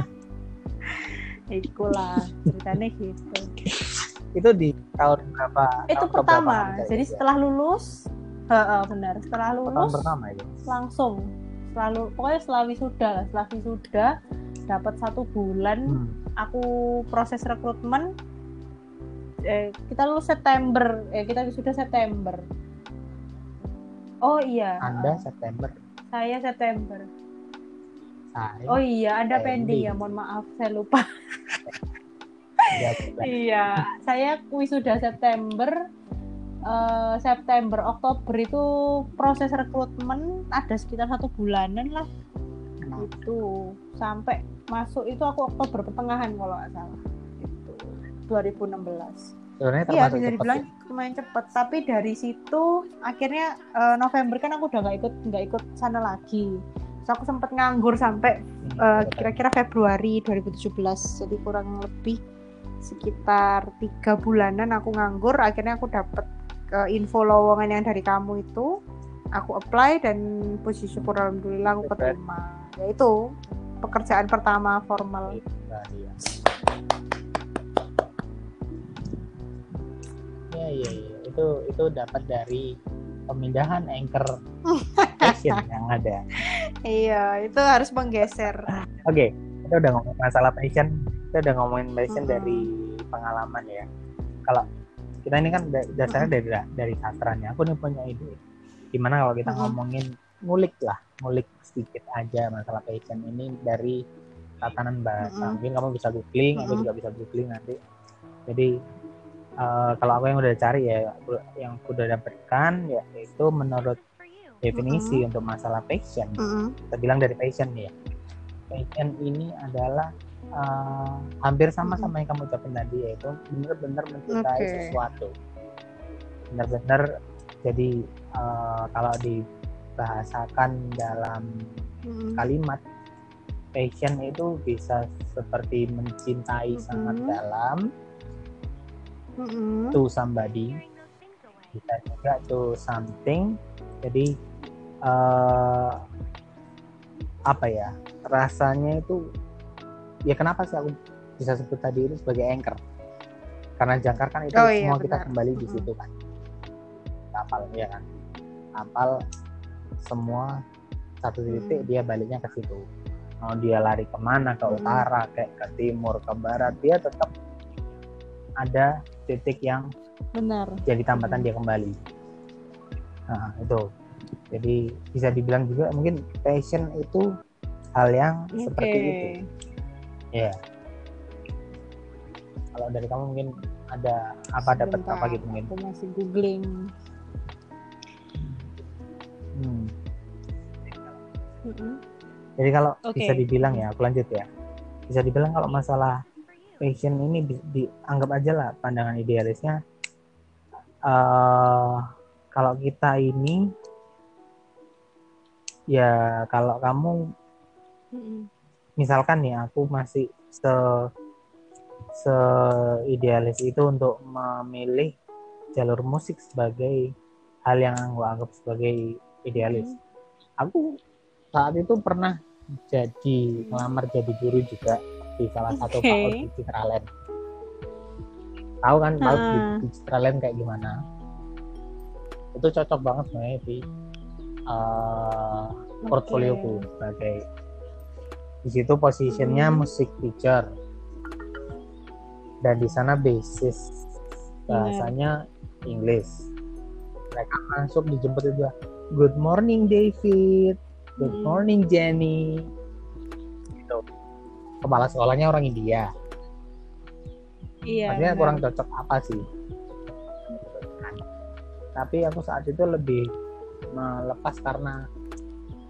Iku lah ceritanya gitu. itu di tahun berapa Itu tahun pertama. cari Jadi kerja? setelah lulus, heeh, benar. Setelah lulus pertama itu langsung selalu pokoknya setelah wisuda lah. Setelah wisuda dapat satu bulan Hmm. aku proses rekrutmen eh, kita lulus September eh kita wisuda September oh iya anda September saya September saya oh iya Anda Pending. ya mohon maaf saya lupa tiga bulan. Iya, saya wisuda September. Eh, September, Oktober itu proses rekrutmen ada sekitar satu bulanan lah. Itu sampai masuk itu aku Oktober pertengahan kalau nggak salah. Itu 2016 sebenarnya iya bisa cepet dibilang ya. lumayan cepet. Tapi dari situ akhirnya eh, November kan aku udah nggak ikut nggak ikut sana lagi. Terus aku sempat nganggur sampai Hmm, Eh, kira-kira Februari 2017 jadi kurang lebih sekitar tiga bulanan aku nganggur. Akhirnya aku dapet ke info lowongan yang dari kamu itu aku apply dan puji syukur alhamdulillah aku keterima yaitu pekerjaan pertama formal Nah, iya. Ya, iya, iya. Itu itu dapat dari pemindahan anchor action yang ada. iya itu harus menggeser Oke, kita udah ngomong masalah passion, kita udah ngomongin passion Mm-mm. dari pengalaman ya. Kalau kita ini kan da- dasarnya dari dari sastranya. Aku nih punya ide. Gimana kalau kita ngomongin ngulik lah. Ngulik sedikit aja masalah passion ini dari tatanan bahasa. Mungkin kamu bisa googling aku Mm-mm. juga bisa googling nanti. Jadi eh, kalau aku yang udah cari ya aku- yang aku udah dapatkan ya itu menurut definisi untuk masalah passion. Kita bilang dari passion ya. Passion ini adalah eh, hampir sama sama yang kamu ucapin tadi yaitu benar-benar mencintai Oke. sesuatu benar-benar jadi eh, kalau dibahasakan dalam Mm-mm. kalimat passion itu bisa seperti mencintai sangat Mhm. dalam Mm-mm. to somebody bisa juga to something jadi eh, apa ya rasanya itu ya kenapa sih aku bisa sebut tadi itu sebagai anchor karena jangkar kan itu Oh iya, semua kita benar. kembali di situ kan kapal ya kan kapal semua satu titik Mm. dia baliknya ke situ mau dia lari ke mana ke utara kayak ke timur ke barat dia tetap ada titik yang benar jadi tambatan dia kembali. Nah, itu. Jadi bisa dibilang juga mungkin passion itu hal yang oke seperti itu. Ya. Kalau dari kamu mungkin ada apa dapat apa gitu mungkin. aku masih googling Hmm. Mm-mm. Jadi kalau Oke. bisa dibilang ya, aku lanjut ya. Bisa dibilang kalau masalah passion ini di- dianggap aja lah pandangan idealisnya. eh kalau kita ini ya kalau kamu. Misalkan nih aku masih se se idealis itu untuk memilih jalur musik sebagai hal yang aku anggap sebagai idealis. Aku saat itu pernah jadi ngelamar jadi guru juga di salah satu Oke. PAUD di Citraland. Tahu kan PAUD di, Ah. di Citraland kayak gimana? Itu cocok banget sebenarnya di eh, portfolioku sebagai di situ posisinya Hmm. musik teacher. Dan di sana basis. Bahasanya Inggris. Mereka masuk dijemput itu good morning David. Good Hmm. morning Jenny. Gitu. Kepala sekolahnya orang India. Iya artinya kurang cocok apa sih? Tapi aku saat itu lebih melepas karena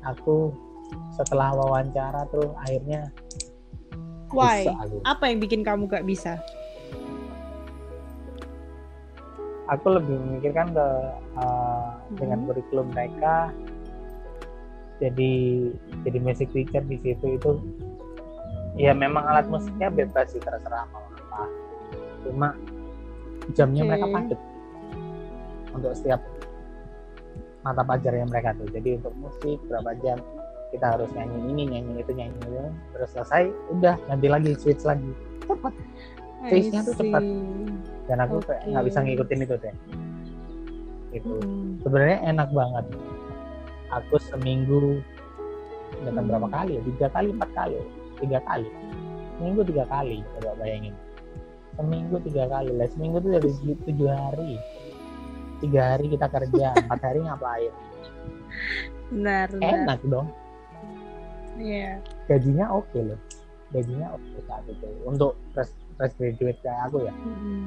aku setelah wawancara terus akhirnya why? bisa apa yang bikin kamu gak bisa? Aku lebih memikirkan ke uh, dengan Hmm. kurikulum mereka jadi jadi music teacher di situ itu ya memang alat musiknya bebas sih terserah mau apa. Cuma jamnya Oke. mereka padat untuk setiap mata pelajaran mereka tuh. Jadi untuk musik berapa jam kita harus nyanyi ini nyanyi itu nyanyi itu. Terus selesai udah ganti lagi switch lagi. Cepat. Pace-nya tuh cepat. dan aku kayak nggak bisa ngikutin itu deh itu Mm. sebenarnya enak banget. Aku seminggu datang Hmm. berapa kali ya? Tiga kali empat kali. Tiga kali. Seminggu tiga kali coba bayangin. Seminggu tiga kali. Lah seminggu tuh dari tujuh hari. Tiga hari kita kerja empat hari ngapain? Benar benar. Enak dong Iya. gajinya oke loh gajinya oke saat itu untuk fresh, fresh graduate kayak aku ya Mm-mm.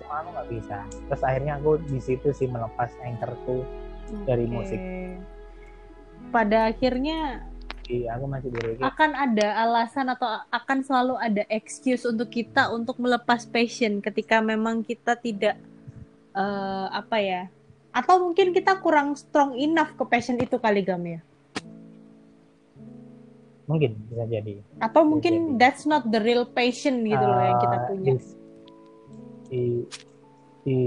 cuma aku nggak bisa terus akhirnya aku di situ sih melepas anchorku Dari Oke. musik. pada akhirnya di aku masih di reggae akan ada alasan atau akan selalu ada excuse untuk kita untuk melepas passion ketika memang kita tidak eh, apa ya atau mungkin kita kurang strong enough ke passion itu kali gam ya mungkin bisa jadi atau Bisa mungkin jadi. that's not the real passion gitu loh yang kita Eh, punya di, di di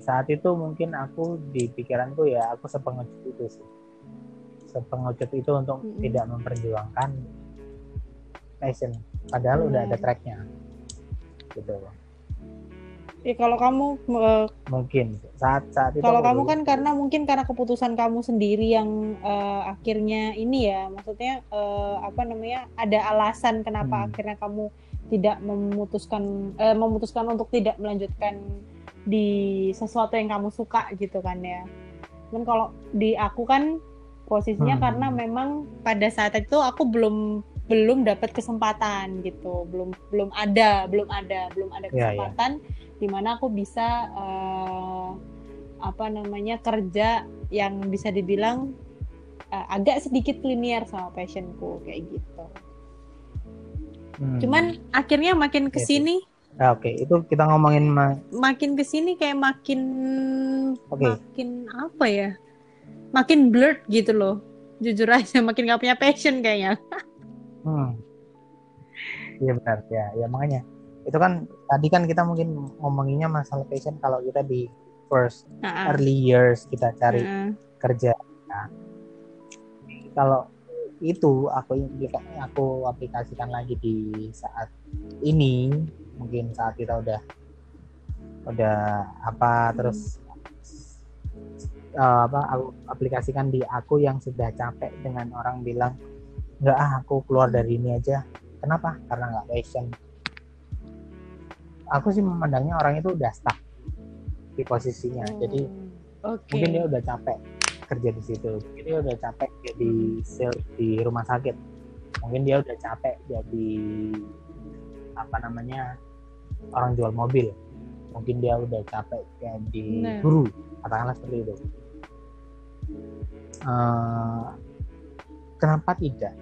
saat itu mungkin aku di pikiranku ya aku sepengecut itu sih sepengecut itu untuk Mm-mm. tidak memperjuangkan passion padahal udah ada Benar. tracknya gitu ya kalau kamu eh, mungkin saat saat itu Kalau kamu kan karena mungkin karena keputusan kamu sendiri yang eh, akhirnya ini ya, maksudnya eh, apa namanya ada alasan kenapa Hmm. akhirnya kamu tidak memutuskan eh, memutuskan untuk tidak melanjutkan di sesuatu yang kamu suka gitu kan ya. Cuman kalau di aku kan posisinya Hmm. karena memang pada saat itu aku belum belum dapat kesempatan gitu, belum belum ada, belum ada, belum ada Iya, iya. kesempatan di mana aku bisa eh, apa namanya kerja yang bisa dibilang eh, agak sedikit linear sama passionku kayak gitu. Hmm. Cuman akhirnya makin Oke, ke sini Nah, oke itu kita ngomongin ma- makin ke sini kayak makin Oke. makin apa ya makin blurred gitu loh jujur aja makin gak punya passion kayaknya Hmm. Iya benar ya, ya makanya itu kan tadi kan kita mungkin ngomonginnya masalah passion kalau kita di first Nah, early years kita cari nah, kerja. Nah, kalau itu aku aku aplikasikan lagi di saat ini mungkin saat kita udah udah apa terus eh, apa aku aplikasikan di aku yang sudah capek dengan orang bilang nggak ah aku keluar dari ini aja. Kenapa? Karena nggak passion aku sih memandangnya orang itu udah stuck di posisinya. Jadi hmm, oke. mungkin dia udah capek kerja di situ. Mungkin dia udah capek jadi sales di rumah sakit. Mungkin dia udah capek jadi apa namanya orang jual mobil. Mungkin dia udah capek jadi Benar. guru. Katakanlah seperti itu. Eh, kenapa tidak?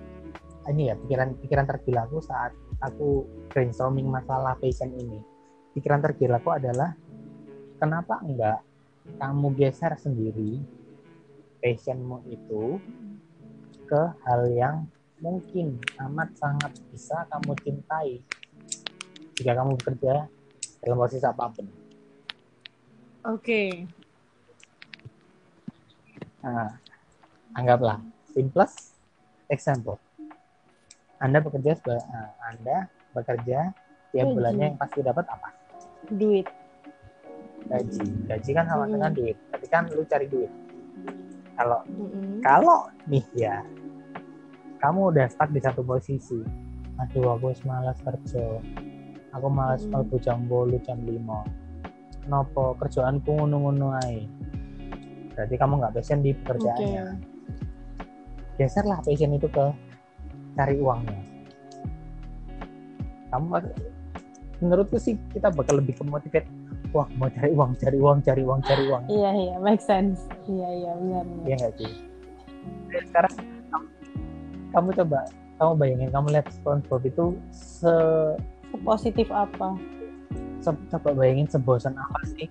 Ini ya pikiran pikiran tergilaku saat aku brainstorming masalah passion ini pikiran tergilaku adalah kenapa enggak kamu geser sendiri passionmu itu ke hal yang mungkin amat sangat bisa kamu cintai jika kamu bekerja dalam posisi apa pun. oke Nah, anggaplah simplest example. Anda bekerja seba- nah, Anda bekerja tiap bulannya yang pasti dapat apa? Duit Gaji. Gaji kan sama Mm-mm. dengan duit. Tapi kan lu cari duit. Kalau Mm-mm. kalau nih ya kamu udah stuck di satu posisi aduh aku malas kerja aku malas Mm. mlebu jam 8 jam 5 kenapa kerjaanku ngono-ngono ae berarti kamu nggak passion di pekerjaannya geserlah passion itu ke cari uangnya kamu menurutku sih kita bakal lebih kemotivate wah mau cari uang cari uang cari uang cari uang iya iya make sense iya iya benar Iya nggak sih? Sekarang kamu, kamu coba, kamu bayangin kamu lihat SpongeBob itu se, positif apa se- coba bayangin sebosan apa sih?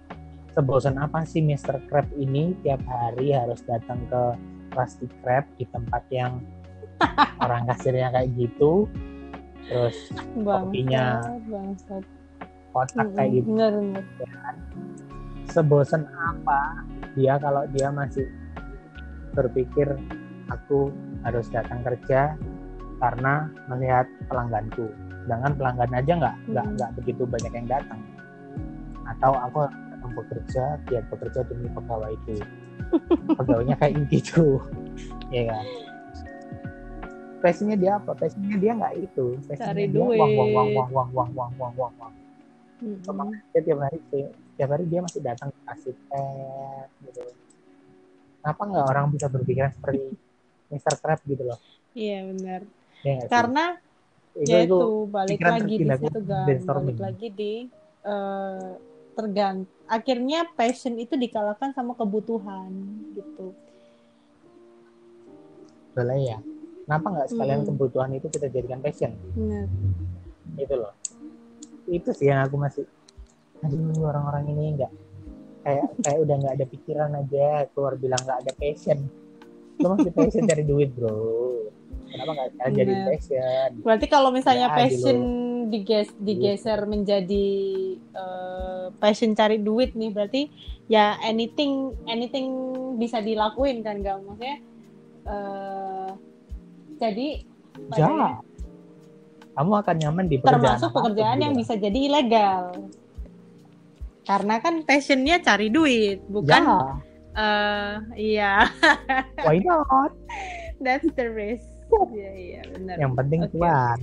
Sebosan apa sih Mr. Crab ini tiap hari harus datang ke Krusty Krab di tempat yang orang kasirnya kayak gitu, terus Kopinya bangsat kotak kayak gitu. benar benar Sebosan apa dia kalau dia masih berpikir aku harus datang kerja karena melihat pelangganku. Sedangkan pelanggan aja nggak nggak Hmm. nggak begitu banyak yang datang. Atau aku datang bekerja biar bekerja demi pegawai itu. Pegawainya kayak gitu. Ya kan passionnya dia apa? Passionnya dia nggak itu. Passionnya Cari dia uang uang uang duit. uang uang uang uang uang uang uang Mm-mm. dia tiap hari tiap hari dia masih datang kasih teh gitu. Kenapa nggak orang bisa berpikiran seperti Mr. Crab gitu loh? Iya benar. Ya karena itu, ya itu balik lagi di kan brainstorming. balik lagi di eh, tergant akhirnya passion itu dikalahkan sama kebutuhan gitu. Boleh ya kenapa nggak sekalian Mm-mm. kebutuhan itu kita jadikan passion? Benar. Gitu loh. Itu sih yang aku masih aduh orang-orang ini nggak. Kayak kayak udah nggak ada pikiran aja keluar bilang nggak ada passion. Lo masih passion cari duit bro. Kenapa nggak sekalian jadi passion? Berarti kalau misalnya Ya, passion diges digeser menjadi eh, passion cari duit nih berarti ya anything anything bisa dilakuin kan gak? Maksudnya eh, jadi ya kamu akan nyaman di pekerjaan termasuk pekerjaan yang gitu. bisa jadi ilegal. Karena kan passionnya cari duit bukan ya. eh iya. Why not? That's the risk. Iya iya benar. Yang penting Oke. cuan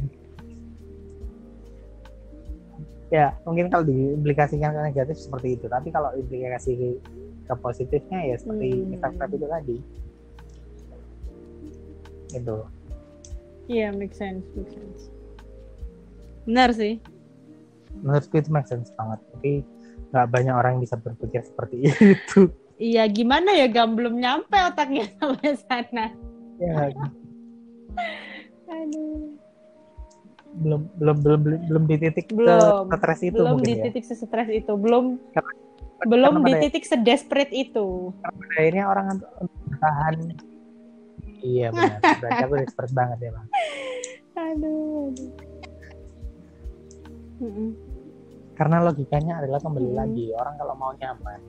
ya mungkin kalau diimplikasikan ke negatif seperti itu. Tapi kalau implikasi ke positifnya ya seperti Hmm. Instagram itu tadi. Itu Iya, make sense, make sense. Benar sih. menurutku itu make sense banget tapi nggak banyak orang yang bisa berpikir seperti itu Iya, gimana ya Gam belum nyampe otaknya sampai sana. ya Aduh. belum belum belum belum, di titik Belum. stres itu belum mungkin di ya titik sesetres itu, belum Karena- belum karena di titik sedesperate itu. pada akhirnya orang untuk bertahan iya benar berarti aku expert banget ya bang Aduh. aduh. Mm-mm. karena logikanya adalah kembali Hmm. lagi orang kalau mau nyaman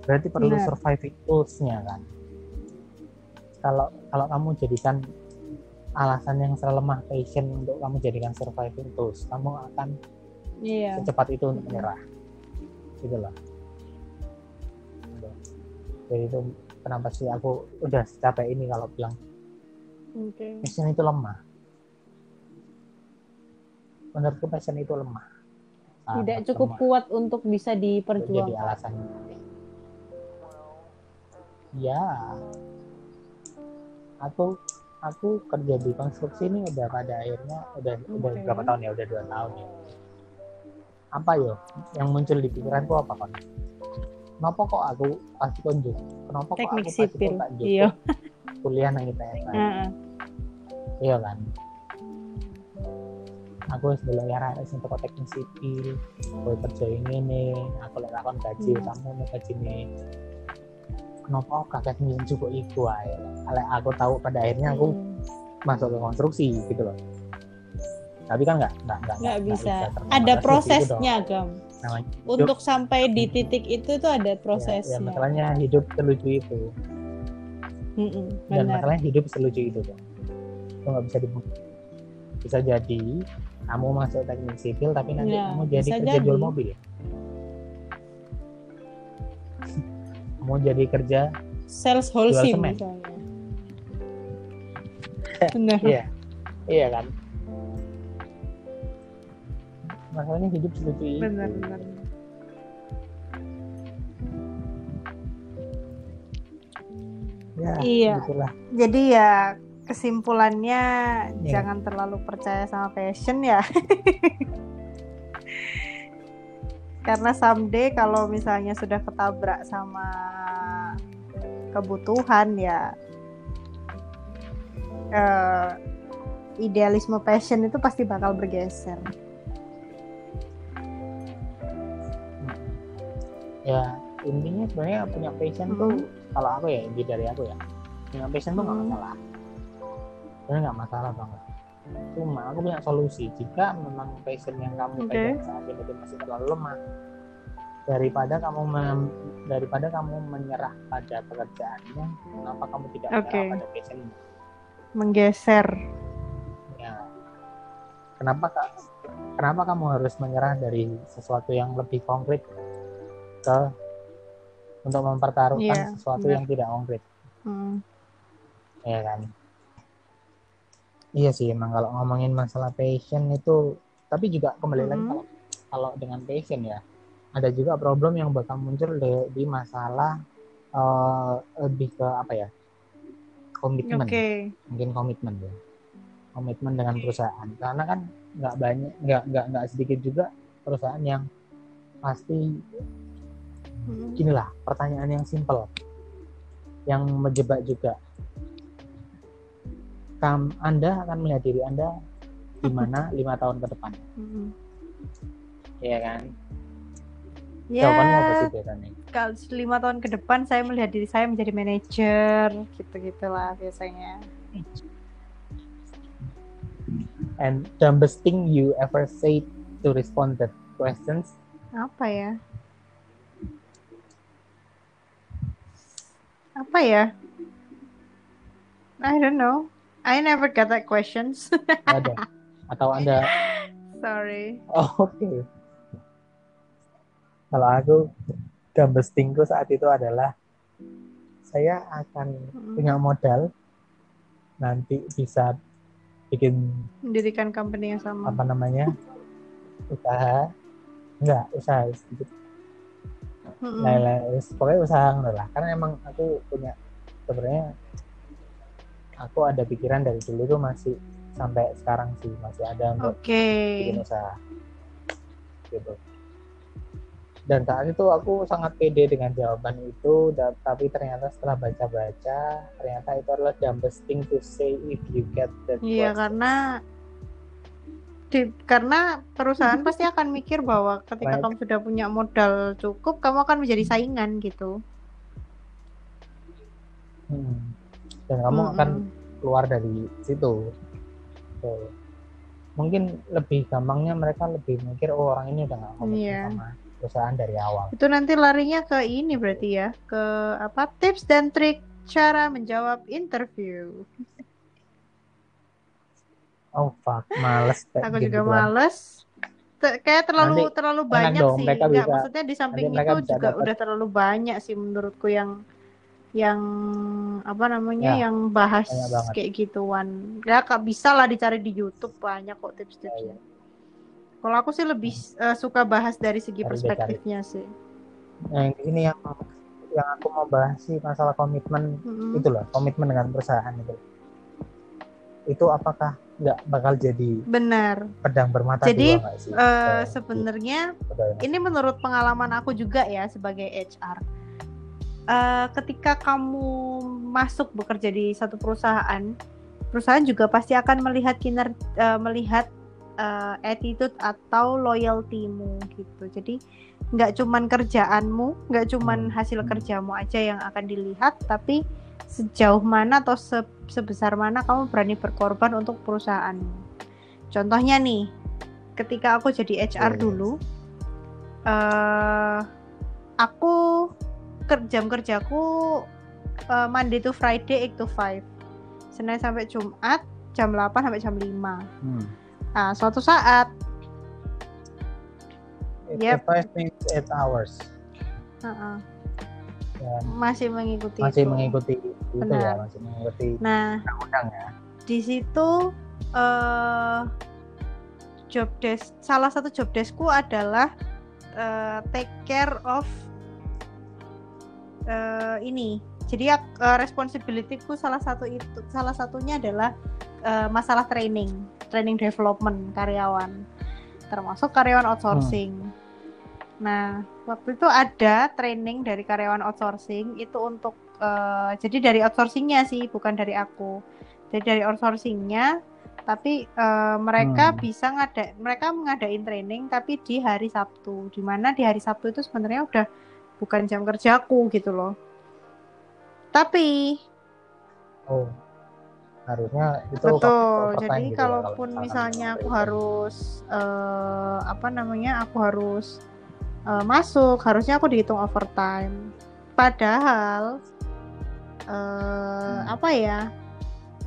berarti perlu Benar. surviving tools-nya kan kalau kalau kamu jadikan alasan yang selemah passion untuk kamu jadikan surviving tools kamu akan Iya. secepat itu untuk menyerah gitu loh jadi itu kenapa sih aku udah capek ini kalau bilang Oke. passion itu lemah. Menurutku passion itu lemah. Tidak Sangat cukup lemah. kuat untuk bisa untuk jadi diperjuangkan. alasan. Ya aku aku kerja di konstruksi ini udah pada akhirnya udah udah Oke. berapa tahun ya? Udah dua tahun ya. Apa yo? Yang muncul di pikiranku apa kan kenapa kok aku pasti konjuk kenapa kok aku kok tak Iya. Kuliah nang ITS kan? Heeh. iya kan aku sebelum ya harus untuk teknik sipil gue kerja ini aku lek lakon gaji Hmm. kamu mau gaji nih kenapa kakek nih juga itu aja Lek aku tahu pada akhirnya aku Hmm. masuk ke konstruksi gitu loh tapi kan nggak nggak nggak nggak bisa. terkonsentrasi Ada itu dong. prosesnya, Gam. namanya Untuk sampai di titik itu tuh ada ya, ya prosesnya. masalahnya hidup selucu itu Mm-mm, dan benar. masalahnya hidup selucu itu tuh itu nggak bisa dibunuh bisa jadi kamu masuk teknik sipil tapi nanti Ya, kamu jadi kerja jadi. jual mobil kamu jadi kerja Sales wholesale misalnya. Benar. iya iya kan masalahnya hidup selucu itu Benar, benar. Ya Iya. gitulah Jadi ya kesimpulannya Iya. jangan terlalu percaya sama passion ya. Karena someday kalau misalnya sudah ketabrak sama kebutuhan ya eh, idealisme passion itu pasti bakal bergeser. ya intinya sebenarnya punya passion tuh Mhm. Kalau aku ya inti dari aku ya punya passion tuh nggak Mhm. masalah sebenarnya nggak masalah banget cuma aku punya solusi jika memang passion yang kamu Oke. pegang saat ini itu masih terlalu lemah daripada kamu mem- daripada kamu menyerah pada pekerjaannya kenapa kamu tidak Oke. menyerah pada passionmu Menggeser. ya kenapa kak kenapa kamu harus menyerah dari sesuatu yang lebih konkret ke untuk mempertaruhkan Iya, sesuatu benar. yang tidak konkret Hmm. ya kan iya sih emang kalau ngomongin masalah passion itu tapi juga kembali lagi Mhm. kalau kalau dengan passion ya ada juga problem yang bakal muncul di, di masalah eh, lebih ke apa ya komitmen Oke. mungkin komitmen ya komitmen dengan perusahaan karena kan nggak banyak nggak nggak nggak sedikit juga perusahaan yang pasti Hmm. ginilah pertanyaan yang simpel yang menjebak juga. Kam, anda akan melihat diri anda di mana lima tahun ke depan. Hmm. ya kan? Ya, jawabannya apa sih biasanya? kalau lima tahun ke depan saya melihat diri saya menjadi manajer gitu gitulah biasanya. And dumbest thing you ever say to respond that questions? Apa ya apa ya? I don't know. I never got that questions. Ada atau anda? Sorry. Oh, Oke. Kalau aku dumbest thingku saat itu adalah saya akan Mm. punya modal nanti bisa bikin mendirikan company yang sama. apa namanya usaha. Enggak usaha sedikit Lah lah wis, pokoknya usaha ngono lah. Karena emang aku punya sebenarnya aku ada pikiran dari dulu tuh masih sampai sekarang sih masih ada untuk Oke. bikin usaha. Gitu. Dan saat itu aku sangat pede dengan jawaban itu da- tapi ternyata setelah baca-baca ternyata itu adalah dumbest thing to say if you get that Iya karena di, karena perusahaan pasti akan mikir bahwa ketika Baik. kamu sudah punya modal cukup, kamu akan menjadi saingan gitu. Hmm. dan kamu akan Mm-mm. keluar dari situ Tuh. mungkin lebih gampangnya mereka lebih mikir oh orang ini udah nggak komitmen Iya. sama perusahaan dari awal Itu nanti larinya ke ini berarti ya, ke apa tips dan trik cara menjawab interview. Oh fuck males Aku gitu juga kan. males. Te- kayak terlalu Nanti terlalu banyak dong, sih. mereka Nggak, bisa- maksudnya di samping itu juga dapat- udah terlalu banyak sih menurutku yang yang apa namanya Ya, yang bahas kayak gituan. Ya kak bisa lah dicari di YouTube banyak kok tips-tipsnya. Kalau aku sih lebih eh, suka bahas dari segi Cari perspektifnya sih. nah ini yang yang aku mau bahas sih masalah komitmen Mm-mm. itu loh komitmen dengan perusahaan itu itu apakah nggak bakal jadi Benar. pedang bermata Jadi, dua sih Ke sebenarnya ini menurut pengalaman aku juga ya sebagai HR. Eh, ketika kamu masuk bekerja di satu perusahaan, perusahaan juga pasti akan melihat kiner eh, melihat eh, attitude atau loyaltymu gitu. Jadi nggak cuman kerjaanmu, nggak cuman Hmm. hasil kerjamu aja yang akan dilihat, tapi sejauh mana atau se- sebesar mana kamu berani berkorban untuk perusahaanmu. Contohnya nih, ketika aku jadi HR Yes. dulu, eh aku ker- jam kerjaku eh, Monday to Friday 8 to 5. Senin sampai Jumat jam 8 sampai jam 5. hmm. Nah, suatu saat Yep. five minutes eight hours uh-uh, dan masih mengikuti masih itu. mengikuti itu ya masih mengikuti Nah, undang ya. di situ eh job desk salah satu job deskku adalah eh, take care of eh, ini. Jadi eh, responsibilityku salah satu itu salah satunya adalah eh, masalah training training development karyawan. Termasuk karyawan outsourcing nah waktu itu ada training dari karyawan outsourcing. Itu untuk eh, jadi dari outsourcingnya sih bukan dari aku. Jadi dari outsourcingnya tapi eh, mereka Hmm. bisa ngada mereka mengadain training tapi di hari Sabtu. Di mana di hari Sabtu itu sebenarnya udah bukan jam kerjaku gitu loh. Tapi oh harusnya itu betul. jadi gitu ya, kalaupun misalkan misalnya aku overtime. harus eh, apa namanya aku harus eh, masuk harusnya aku dihitung overtime padahal eh, apa ya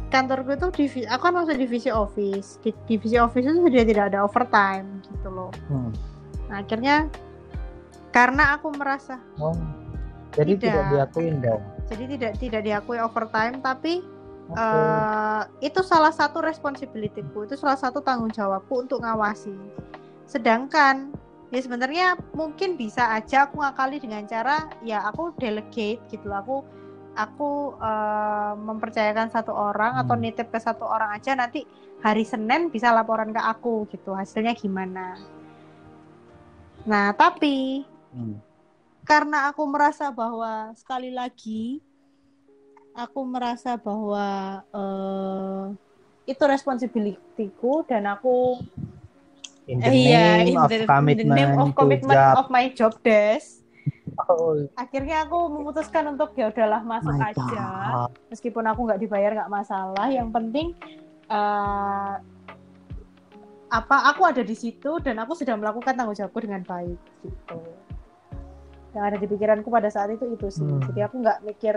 kantorku itu divi aku kan masuk divisi office di divisi office itu sudah tidak ada overtime gitu loh Hmm. nah, akhirnya karena aku merasa oh jadi tidak, Tidak. diakuin dong jadi tidak tidak diakui overtime tapi Oke. eh, itu salah satu responsibilityku itu salah satu tanggung jawabku untuk ngawasi sedangkan ya sebenarnya mungkin bisa aja aku ngakali dengan cara ya aku delegate gitu loh. aku aku eh, mempercayakan satu orang atau Hmm. nitip ke satu orang aja nanti hari Senin bisa laporan ke aku gitu hasilnya gimana nah tapi Hmm. karena aku merasa bahwa sekali lagi aku merasa bahwa eh, itu responsibilityku dan aku in the eh, iya, name in of the, in the commitment, name of commitment job. of my job desk oh akhirnya aku memutuskan untuk ya udahlah masuk my aja God. meskipun aku nggak dibayar nggak masalah yang penting eh, apa aku ada di situ dan aku sudah melakukan tanggung jawabku dengan baik gitu yang ada di pikiranku pada saat itu itu sih Hmm. jadi aku nggak mikir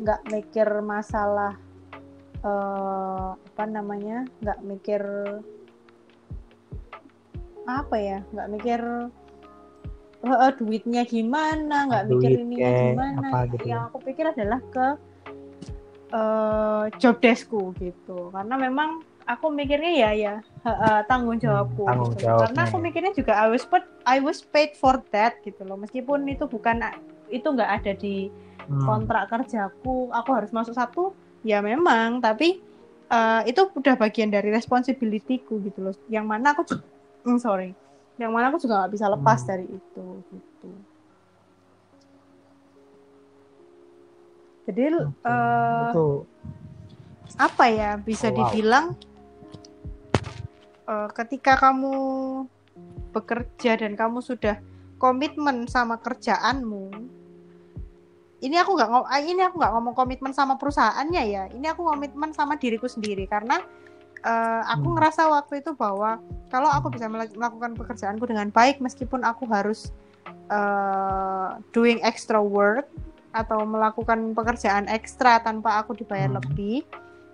nggak mikir masalah eh, apa namanya nggak mikir apa ya nggak mikir eh, eh, duitnya gimana nggak mikir Duit ininya kek, gimana apa gitu yang ya. aku pikir adalah ke eh, job deskku gitu karena memang aku mikirnya ya ya eh, eh, tanggung jawabku Hmm, tanggung gitu. jawabnya karena aku ya. mikirnya juga I was paid I was paid for that gitu loh meskipun itu bukan itu nggak ada di Hmm. kontrak kerjaku aku harus masuk satu ya memang tapi eh, itu udah bagian dari responsibilityku gitu loh yang mana aku mm, sorry yang mana aku juga nggak bisa lepas Hmm. dari itu gitu jadi Oke, eh, itu apa ya bisa Wow. dibilang eh, ketika kamu bekerja dan kamu sudah komitmen sama kerjaanmu ini aku nggak ini aku nggak ngomong komitmen sama perusahaannya ya ini aku komitmen sama diriku sendiri karena eh, aku Hmm. ngerasa waktu itu bahwa kalau aku bisa mela- melakukan pekerjaanku dengan baik meskipun aku harus eh, doing extra work atau melakukan pekerjaan ekstra tanpa aku dibayar Hmm. lebih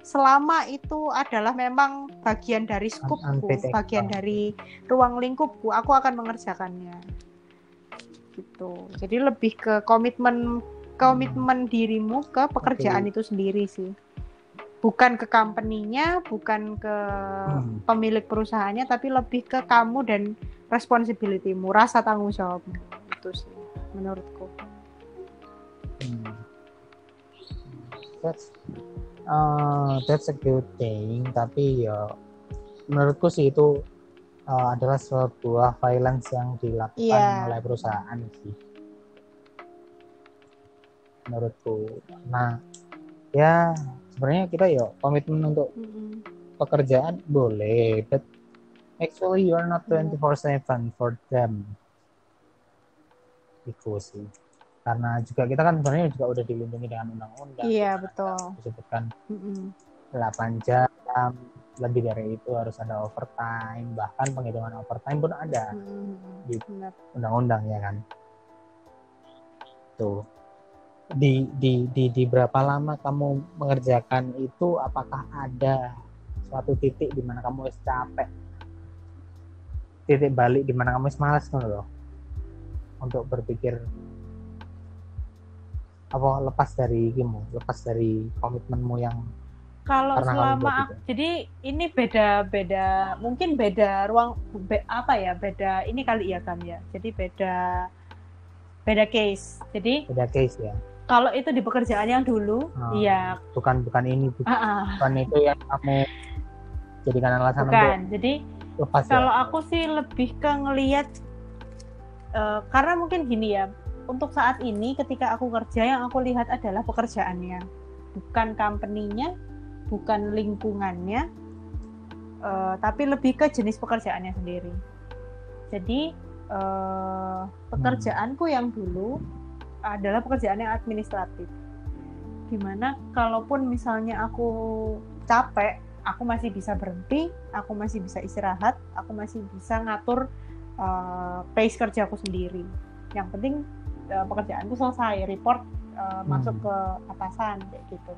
selama itu adalah memang bagian dari skupku, bagian dari ruang lingkupku, aku akan mengerjakannya. Gitu. Jadi lebih ke komitmen komitmen dirimu ke pekerjaan Oke. itu sendiri sih. Bukan ke company-nya, bukan ke Hmm. pemilik perusahaannya, tapi lebih ke kamu dan responsibility-mu, rasa tanggung jawabmu. Itu sih menurutku. Hmm. That's uh, that's a good thing, tapi ya menurutku sih itu uh, adalah sebuah violence yang dilakukan Iya. oleh perusahaan sih. Menurutku. Nah, ya sebenarnya kita ya komitmen untuk Mm-mm. pekerjaan boleh, but actually you are not Iya. 24/7 for them. Itu sih. Karena juga kita kan sebenarnya juga udah dilindungi dengan undang-undang. Iya, Di mana betul. Disebutkan Mm-mm. 8 jam, lebih dari itu harus ada overtime, bahkan penghitungan overtime pun ada Mm-mm. Di- Benar. undang-undang ya kan. Tuh. Di, di di di berapa lama kamu mengerjakan itu apakah ada suatu titik di mana kamu wis capek titik balik di mana kamu malas loh untuk berpikir apa lepas dari kamu lepas dari komitmenmu yang Kalau selama jadi ini beda-beda mungkin beda ruang be- apa ya beda ini kali ya kan ya. Jadi beda beda case. Jadi beda case ya kalau itu di pekerjaan yang dulu, Ah. iya, bukan bukan ini bukan, ah, ah, bukan itu yang kamu jadikan alasan bukan. Jadi untuk lepas ya kalau aku sih lebih ke ngelihat eh, karena mungkin gini ya. Untuk saat ini ketika aku kerja yang aku lihat adalah pekerjaannya, bukan company-nya, bukan lingkungannya, eh, tapi lebih ke jenis pekerjaannya sendiri. Jadi eh, pekerjaanku yang dulu adalah pekerjaan yang administratif, di mana kalaupun misalnya aku capek, aku masih bisa berhenti, aku masih bisa istirahat, aku masih bisa ngatur eh, pace kerjaku sendiri. Yang penting eh, pekerjaanku selesai, report eh, masuk ke atasan kayak gitu.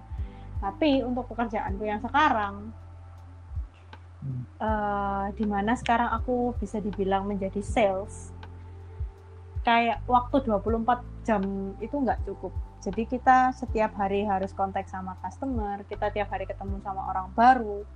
Tapi untuk pekerjaanku yang sekarang, Hmm. eh, di mana sekarang aku bisa dibilang menjadi sales, kayak waktu 24 jam itu nggak cukup. Jadi kita setiap hari harus kontak sama customer, kita tiap hari ketemu sama orang baru.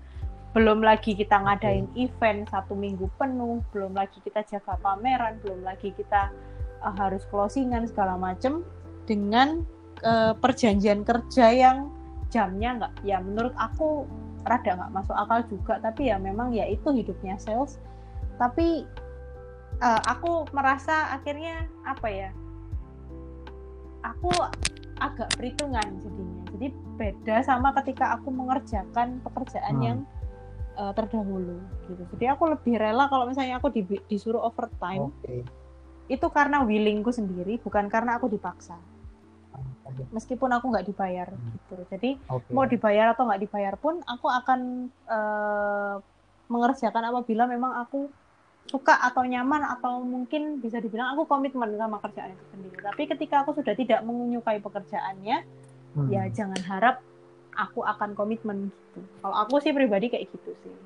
Belum lagi kita ngadain event satu minggu penuh, belum lagi kita jaga pameran, belum lagi kita uh, harus closingan segala macem dengan uh, perjanjian kerja yang jamnya nggak, ya menurut aku rada nggak masuk akal juga. Tapi ya memang ya itu hidupnya sales. Tapi uh, aku merasa akhirnya apa ya? Aku agak perhitungan jadinya. Jadi beda sama ketika aku mengerjakan pekerjaan Hmm. yang uh, terdahulu gitu. Jadi aku lebih rela kalau misalnya aku di- disuruh overtime oke itu karena willingku sendiri, bukan karena aku dipaksa. Oke. Meskipun aku nggak dibayar Hmm. gitu. Jadi Oke. mau dibayar atau nggak dibayar pun aku akan eh, mengerjakan apabila memang aku suka atau nyaman atau mungkin bisa dibilang aku komitmen sama kerjaan itu sendiri. Tapi ketika aku sudah tidak menyukai pekerjaannya, Hmm. ya jangan harap aku akan komitmen gitu. Kalau aku sih pribadi kayak gitu sih.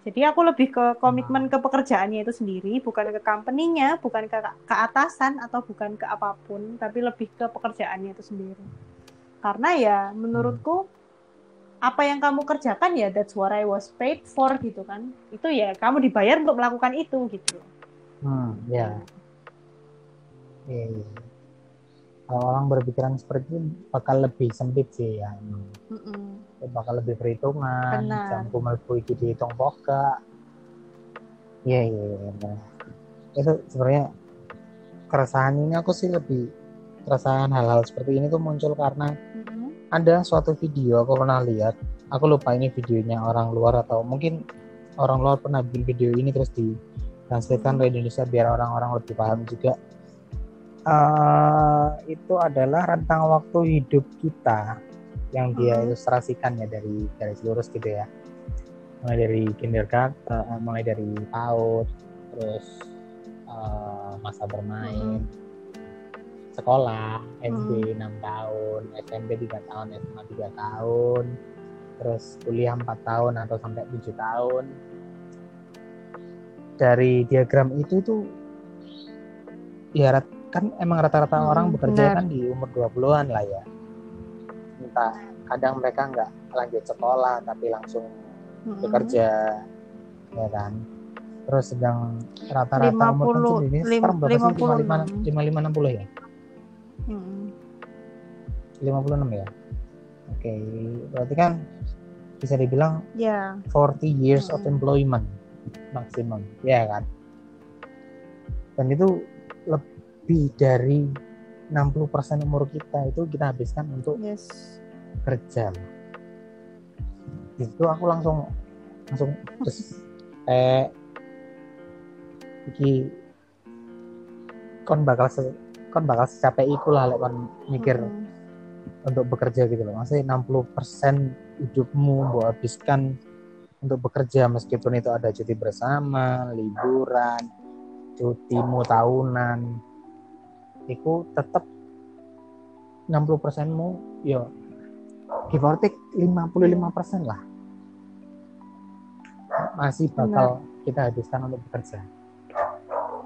Jadi aku lebih ke komitmen ke pekerjaannya itu sendiri, bukan ke company-nya, bukan ke ke atasan atau bukan ke apa pun, tapi lebih ke pekerjaannya itu sendiri. Karena ya menurutku apa yang kamu kerjakan ya that's what I was paid for gitu kan itu ya kamu dibayar untuk melakukan itu gitu hmm ya Iya, iya. kalau orang berpikiran seperti itu bakal lebih sempit sih ya emang. Mm-mm. bakal lebih perhitungan Benar. jam kumpul iki dihitung poka iya iya iya itu sebenarnya keresahan ini aku sih lebih keresahan hal-hal seperti ini tuh muncul karena Mm-mm. Ada suatu video aku pernah lihat. Aku lupa ini videonya orang luar atau mungkin orang luar pernah bikin video ini terus ditranslatekan ke Indonesia biar orang-orang lebih paham juga. Eh, itu adalah rentang waktu hidup kita yang dia Mhm. ilustrasikan ya dari garis lurus gitu ya. Mulai dari kindergarten mulai dari PAUD terus eh, masa bermain sekolah SD hmm. 6 tahun SMP 3 tahun SMA 3 tahun terus kuliah 4 tahun atau sampai 7 tahun dari diagram itu tuh ya kan emang rata-rata hmm, orang bekerja kan di umur 20-an lah ya entah kadang mereka nggak lanjut sekolah tapi langsung hmm. bekerja ya kan terus sedang rata-rata umur kan 50, 50, 50, 50, 50, 50, 50, 50, 50, ya? Hmm. 56 ya. Oke, okay. berarti kan bisa dibilang yeah. 40 years hmm. of employment maksimum, ya yeah, kan? Dan itu lebih dari 60% umur kita itu kita habiskan untuk yes. kerja. Itu aku langsung langsung terus eh iki kon bakal kon bakal secapek iku lah lek kon mikir Mm-mm. untuk bekerja gitu loh. Maksudnya 60% hidupmu mau habiskan untuk bekerja meskipun itu ada cuti bersama liburan cutimu tahunan. Itu tetap 60% mu yo give or take 55% lah. Masih bakal kita habiskan untuk bekerja.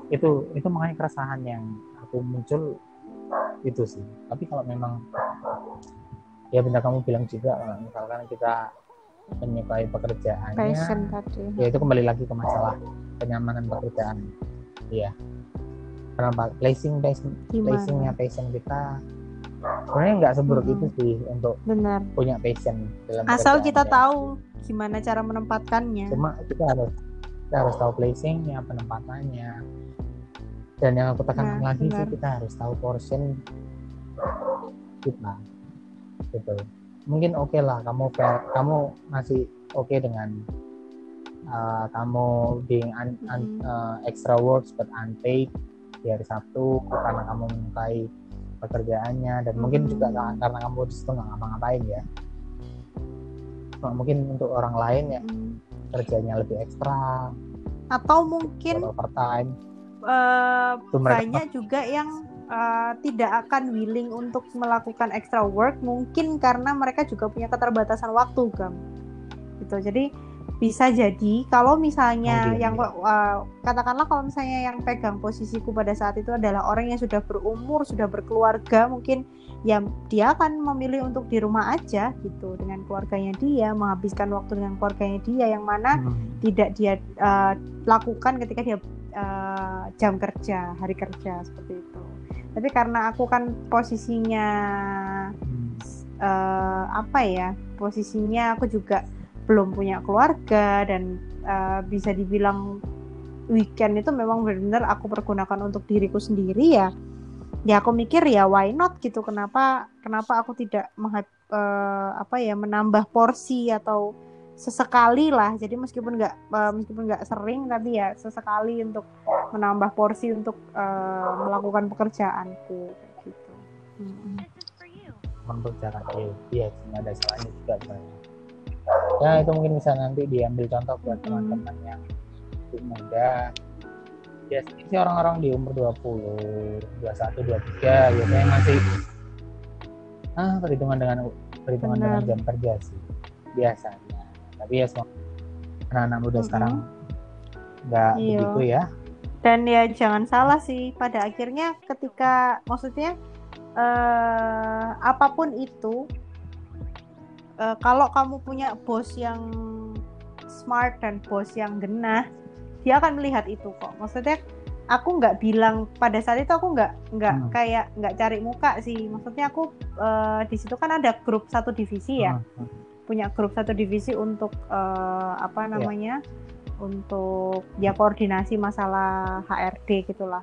Itu itu makanya keresahan yang aku muncul itu sih. Tapi kalau memang ya benar kamu bilang juga eh, misalkan kita menyukai pekerjaannya passion tadi. ya itu kembali lagi ke masalah kenyamanan pekerjaan. Iya. Kenapa? Placing placing placingnya passion kita sebenarnya nggak seburuk Mm-mm. itu sih untuk benar. punya passion dalam asal kita ya. tahu gimana cara menempatkannya. Cuma kita harus kita harus tahu placingnya penempatannya dan yang aku tekankan Nah, lagi sih kita harus tahu portion kita. Gitu. Mungkin oke lah kamu kamu masih oke dengan uh, kamu being un, un- uh, extra works but unpaid di hari Sabtu karena kamu menyukai pekerjaannya dan mungkin juga karena kamu di situ nggak ngapa-ngapain ya. Cuma mungkin untuk orang lain ya kerjanya lebih ekstra. Atau mungkin overtime mereka banyak juga yang eh, tidak akan willing untuk melakukan extra work mungkin karena mereka juga punya keterbatasan waktu gam gitu jadi bisa jadi kalau misalnya Mungkin, yang ya. eh, katakanlah kalau misalnya yang pegang posisiku pada saat itu adalah orang yang sudah berumur sudah berkeluarga mungkin ya dia akan memilih untuk di rumah aja gitu dengan keluarganya dia menghabiskan waktu dengan keluarganya dia yang mana Hmm. tidak dia uh, lakukan ketika dia uh, jam kerja hari kerja seperti itu. Tapi karena aku kan posisinya uh, apa ya posisinya aku juga belum punya keluarga dan uh, bisa dibilang weekend itu memang benar-benar aku pergunakan untuk diriku sendiri ya. Ya aku mikir ya why not gitu kenapa kenapa aku tidak uh, apa ya menambah porsi atau sesekali lah. Jadi meskipun nggak uh, meskipun nggak sering tapi ya sesekali untuk menambah porsi untuk uh, melakukan pekerjaanku gitu. Untuk cara iya nggak ada salahnya juga sebenarnya ya itu mungkin bisa nanti diambil contoh buat Mm. teman-teman yang muda. Ya sih orang-orang di umur 20 21 23 biasanya masih ah perhitungan dengan perhitungan Benar. dengan jam kerja sih biasanya tapi ya semua anak-anak muda Mm-mm. sekarang nggak Iya. begitu ya dan ya jangan salah sih pada akhirnya ketika maksudnya eh apa pun itu eh, kalau kamu punya bos yang smart dan bos yang genah dia akan melihat itu kok maksudnya aku nggak bilang pada saat itu aku nggak nggak Hmm. kayak nggak cari muka sih maksudnya aku eh, di situ kan ada grup satu divisi ya Hmm, punya grup satu divisi untuk eh, apa namanya untuk ya koordinasi masalah HRD gitulah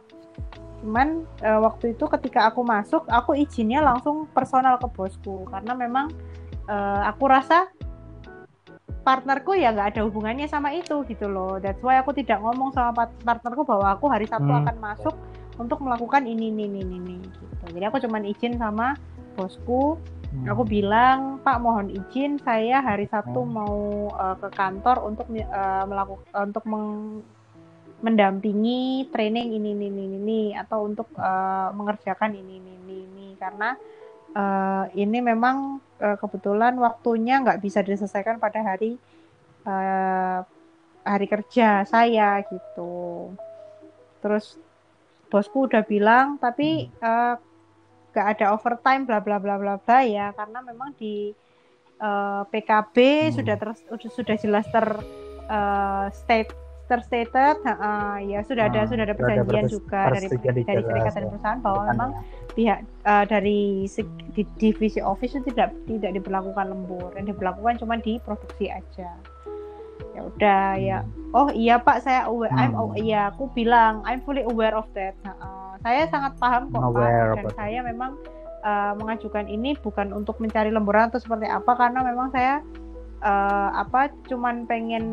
cuman eh, waktu itu ketika aku masuk aku izinnya langsung personal ke bosku karena memang eh, aku rasa partnerku ya nggak ada hubungannya sama itu gitu loh that's why aku tidak ngomong sama part- partnerku bahwa aku hari Sabtu Hmm. akan masuk untuk melakukan ini ini ini ini gitu jadi aku cuman izin sama bosku. Aku bilang, Pak mohon izin saya hari Sabtu Hmm. mau uh, ke kantor untuk melakukan untuk meng- mendampingi training ini ini ini, ini atau untuk uh, mengerjakan ini ini ini, ini. karena uh, ini memang uh, kebetulan waktunya nggak bisa diselesaikan pada hari uh, hari kerja saya gitu. Terus bosku udah bilang tapi uh, nggak ada overtime bla bla bla bla bla ya karena memang di eh, PKB Hmm. sudah ter, sudah jelas ter eh, state terstated ha, ya sudah ada Ah, sudah ada sudah ada perjanjian perses- juga dari dari serikat dan ya. perusahaan bahwa memang ya. pihak eh, dari di divisi office itu tidak tidak diberlakukan lembur yang diberlakukan cuma di produksi aja ya udah ya. Oh iya pak saya aware I'm Hmm. oh, iya aku bilang I'm fully aware of that. Nah, eh, saya sangat paham kok Aware pak dan it. saya memang eh, mengajukan ini bukan untuk mencari lemburan atau seperti apa karena memang saya eh, apa cuman pengen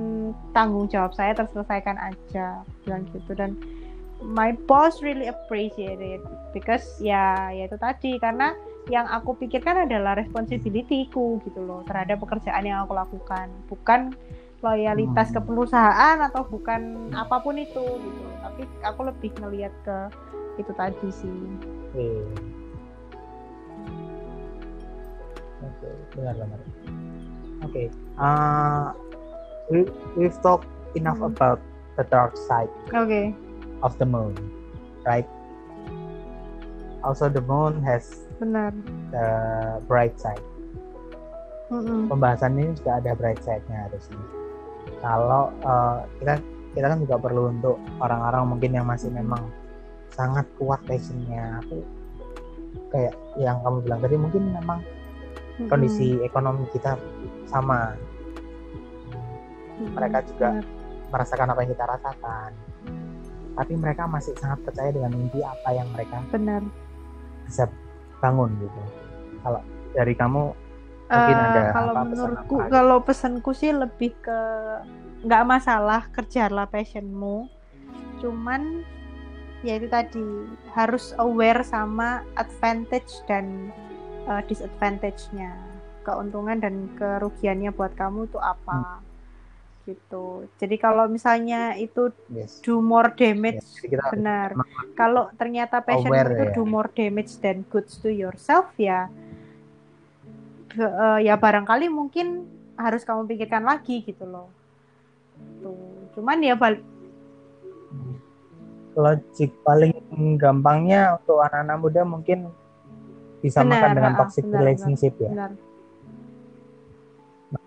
tanggung jawab saya terselesaikan aja. Bilang gitu. Dan my boss really appreciate it. Because ya ya itu tadi. Karena yang aku pikirkan adalah responsibility-ku gitu loh terhadap pekerjaan yang aku lakukan. Bukan loyalitas Hmm. ke perusahaan atau bukan apa pun itu gitu tapi aku lebih ngelihat ke itu tadi sih Oke. Oke, benar benar. Oke. Uh, we we've talked enough Hmm. about the dark side oke of the moon, right? Also, the moon has benar the bright side. Mm-mm. Pembahasan ini juga ada bright side-nya harusnya. Kalau uh, kita kita kan juga perlu untuk orang-orang mungkin yang masih memang sangat kuat passionnya. Aku kayak yang kamu bilang tadi mungkin memang Mm-mm. kondisi ekonomi kita sama mereka juga Benar. merasakan apa yang kita rasakan tapi mereka masih sangat percaya dengan mimpi apa yang mereka benar bisa bangun gitu kalau dari kamu mungkin Eh, ada kalau apa pesan menurutku apa? kalau pesanku sih lebih ke nggak masalah kerjalah passionmu. Cuman ya itu tadi harus aware sama advantage dan eh, disadvantage-nya. Keuntungan dan kerugiannya buat kamu itu apa gitu. Jadi kalau misalnya itu yes. do more damage jadi kita benar. kalau ternyata passion Aware itu ya. do more damage than goods to yourself ya ke- eh, ya barangkali mungkin harus kamu pikirkan lagi gitu loh. Tuh cuman ya balik logik paling gampangnya untuk anak-anak muda mungkin disamakan Benar, dengan ah, toxic benar, relationship ya. benar.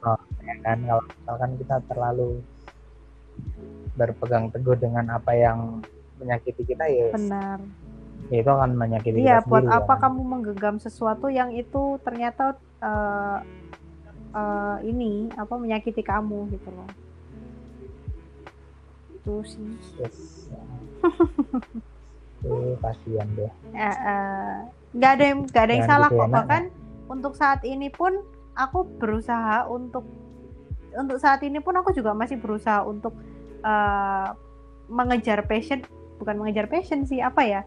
Oh, ya kan kalau misalkan kita terlalu berpegang teguh dengan apa yang menyakiti kita ya, benar. Ya itu akan menyakiti iya kita buat sendiri apa kan. kamu menggenggam sesuatu yang itu ternyata eh, eh, ini apa menyakiti kamu gitu loh. Itu sih. Yes. Eh, kasihan deh. Eh, nggak ada yang nggak ada yang Jangan salah gitu ya, kok bahkan untuk saat ini pun aku berusaha untuk untuk saat ini pun aku juga masih berusaha untuk eh, mengejar passion bukan mengejar passion sih apa ya?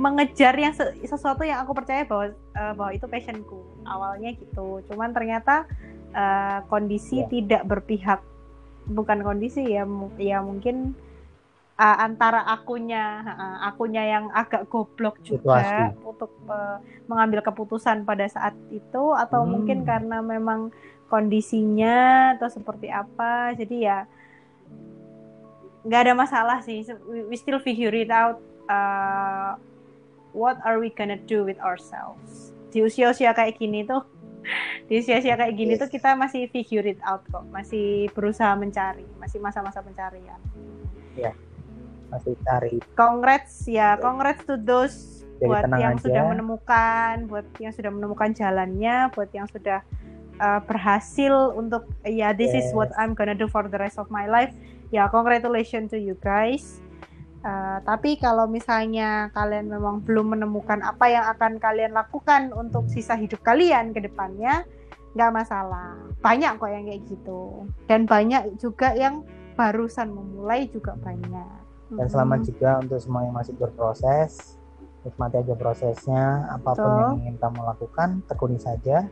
Mengejar yang se- sesuatu yang aku percaya bahwa eh, bahwa itu passionku awalnya gitu cuman ternyata eh, kondisi Ya. tidak berpihak bukan kondisi ya ya mungkin uh, antara akunya uh, akunya yang agak goblok juga Situasi. untuk uh, mengambil keputusan pada saat itu atau Hmm. mungkin karena memang kondisinya atau seperti apa jadi ya nggak ada masalah sih we still figure it out uh, what are we gonna do with ourselves di usia-usia kayak gini tuh di usia-usia kayak gini Yes. tuh kita masih figure it out kok masih berusaha mencari masih masa-masa pencarian masih cari congrats ya congrats to those Jadi buat yang aja. sudah menemukan buat yang sudah menemukan jalannya buat yang sudah uh, berhasil untuk ya this is Yes. what I'm gonna do for the rest of my life ya congratulations to you guys Uh, tapi kalau misalnya kalian memang belum menemukan apa yang akan kalian lakukan untuk sisa hidup kalian ke depannya nggak masalah. Banyak kok yang kayak gitu. Dan banyak juga yang barusan memulai juga banyak. Dan selamat juga untuk semua yang masih berproses. Nikmati aja prosesnya. Apa pun Betul. yang ingin kamu lakukan tekuni saja.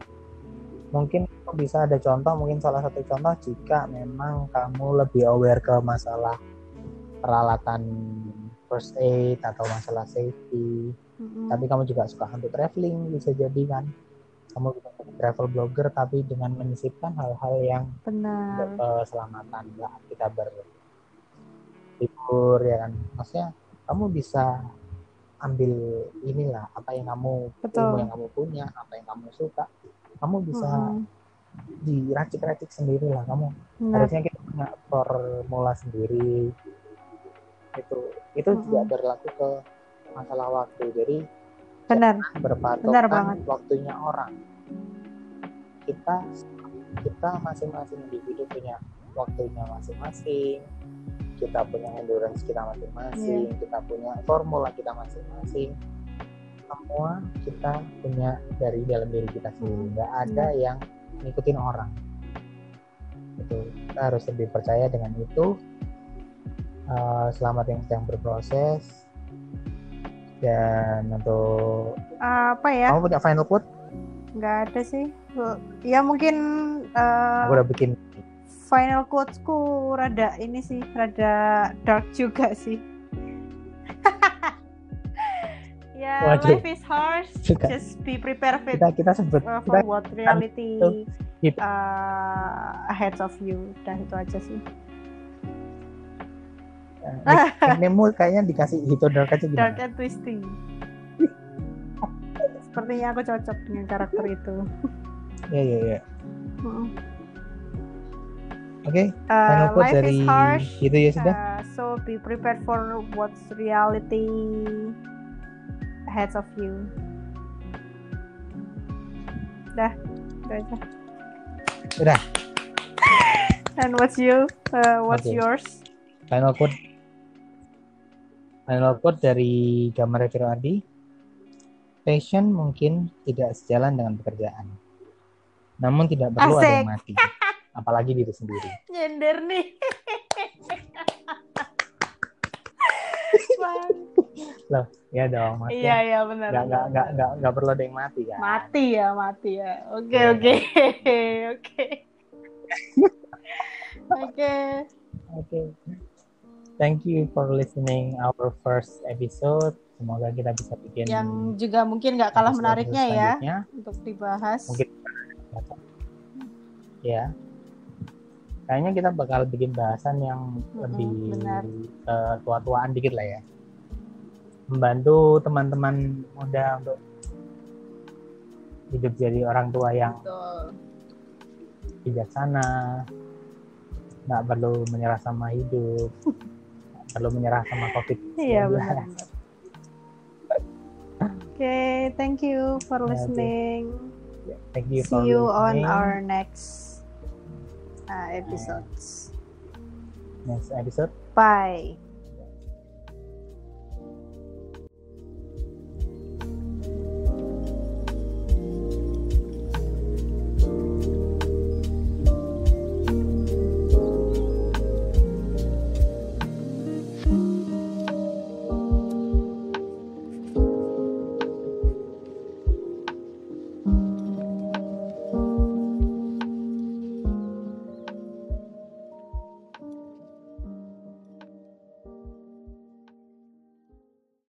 Mungkin bisa ada contoh mungkin salah satu contoh jika memang kamu lebih aware ke masalah peralatan first aid atau masalah safety. Mhm. tapi kamu juga suka untuk traveling bisa jadi kan? Kamu bisa jadi travel blogger tapi dengan menyisipkan hal-hal yang benar. keselamatan lah kita berlibur ya kan? Maksudnya kamu bisa ambil inilah apa yang kamu Betul. ilmu yang kamu punya apa yang kamu suka. Kamu bisa Mhm. diracik-racik sendiri lah kamu. Benar. Harusnya kita punya formula sendiri itu itu juga Mm-mm. berlaku ke masalah waktu. Jadi benar. berpatokan Benar banget. waktunya orang. Kita kita masing-masing individu punya waktunya masing-masing. Kita punya endurance kita masing-masing. Iya. kita punya formula kita masing-masing. Semua kita punya dari dalam diri kita sendiri. Hmm, nggak ada yang ngikutin orang. Itu kita harus lebih percaya dengan itu Eh, selamat yang sedang berproses. Dan untuk apa ya? Kamu punya final quote? Nggak ada sih. Ya mungkin uh, aku udah bikin. final quotesku rada ini sih rada dark juga sih. Ya Waduh. life is harsh Juga. just be prepared for, kita kita sebut uh, kita for what reality itu hidup. uh, ahead of you. Udah itu aja sih nickname-mu kayaknya dikasih hito dark aja dark gimana and twisty sepertinya aku cocok dengan karakter itu ya ya ya Mm. oke Uh, final quote life dari is harsh itu ya sudah Uh, so be prepared for what's reality ahead of you. Dah, itu aja. Udah. And what's you? Uh, what's Oke. yours? final quote final quote dari Gamar Reviro Adi passion mungkin tidak sejalan dengan pekerjaan namun tidak perlu ada yang mati apalagi diri sendiri Nyender nih. Bang. ya dong maksudnya Iya iya benar. nggak nggak nggak nggak nggak perlu ada yang mati kan Mati ya mati ya. Oke Iya. oke oke. Oke. Oke. Thank you for listening our first episode. Semoga kita bisa bikin Yang juga mungkin nggak kalah menariknya ya untuk dibahas. Mungkin ya. Kayaknya kita bakal bikin bahasan yang Mm-mm, lebih benar. ke tua-tuaan dikit lah ya. Membantu teman-teman muda untuk hidup jadi orang tua yang Betul. bijaksana, nggak perlu menyerah sama hidup, perlu menyerah sama covid. Iya benar. Oke, thank you for listening. Thank you for See you on listening. our next uh, episodes. next episode. Bye.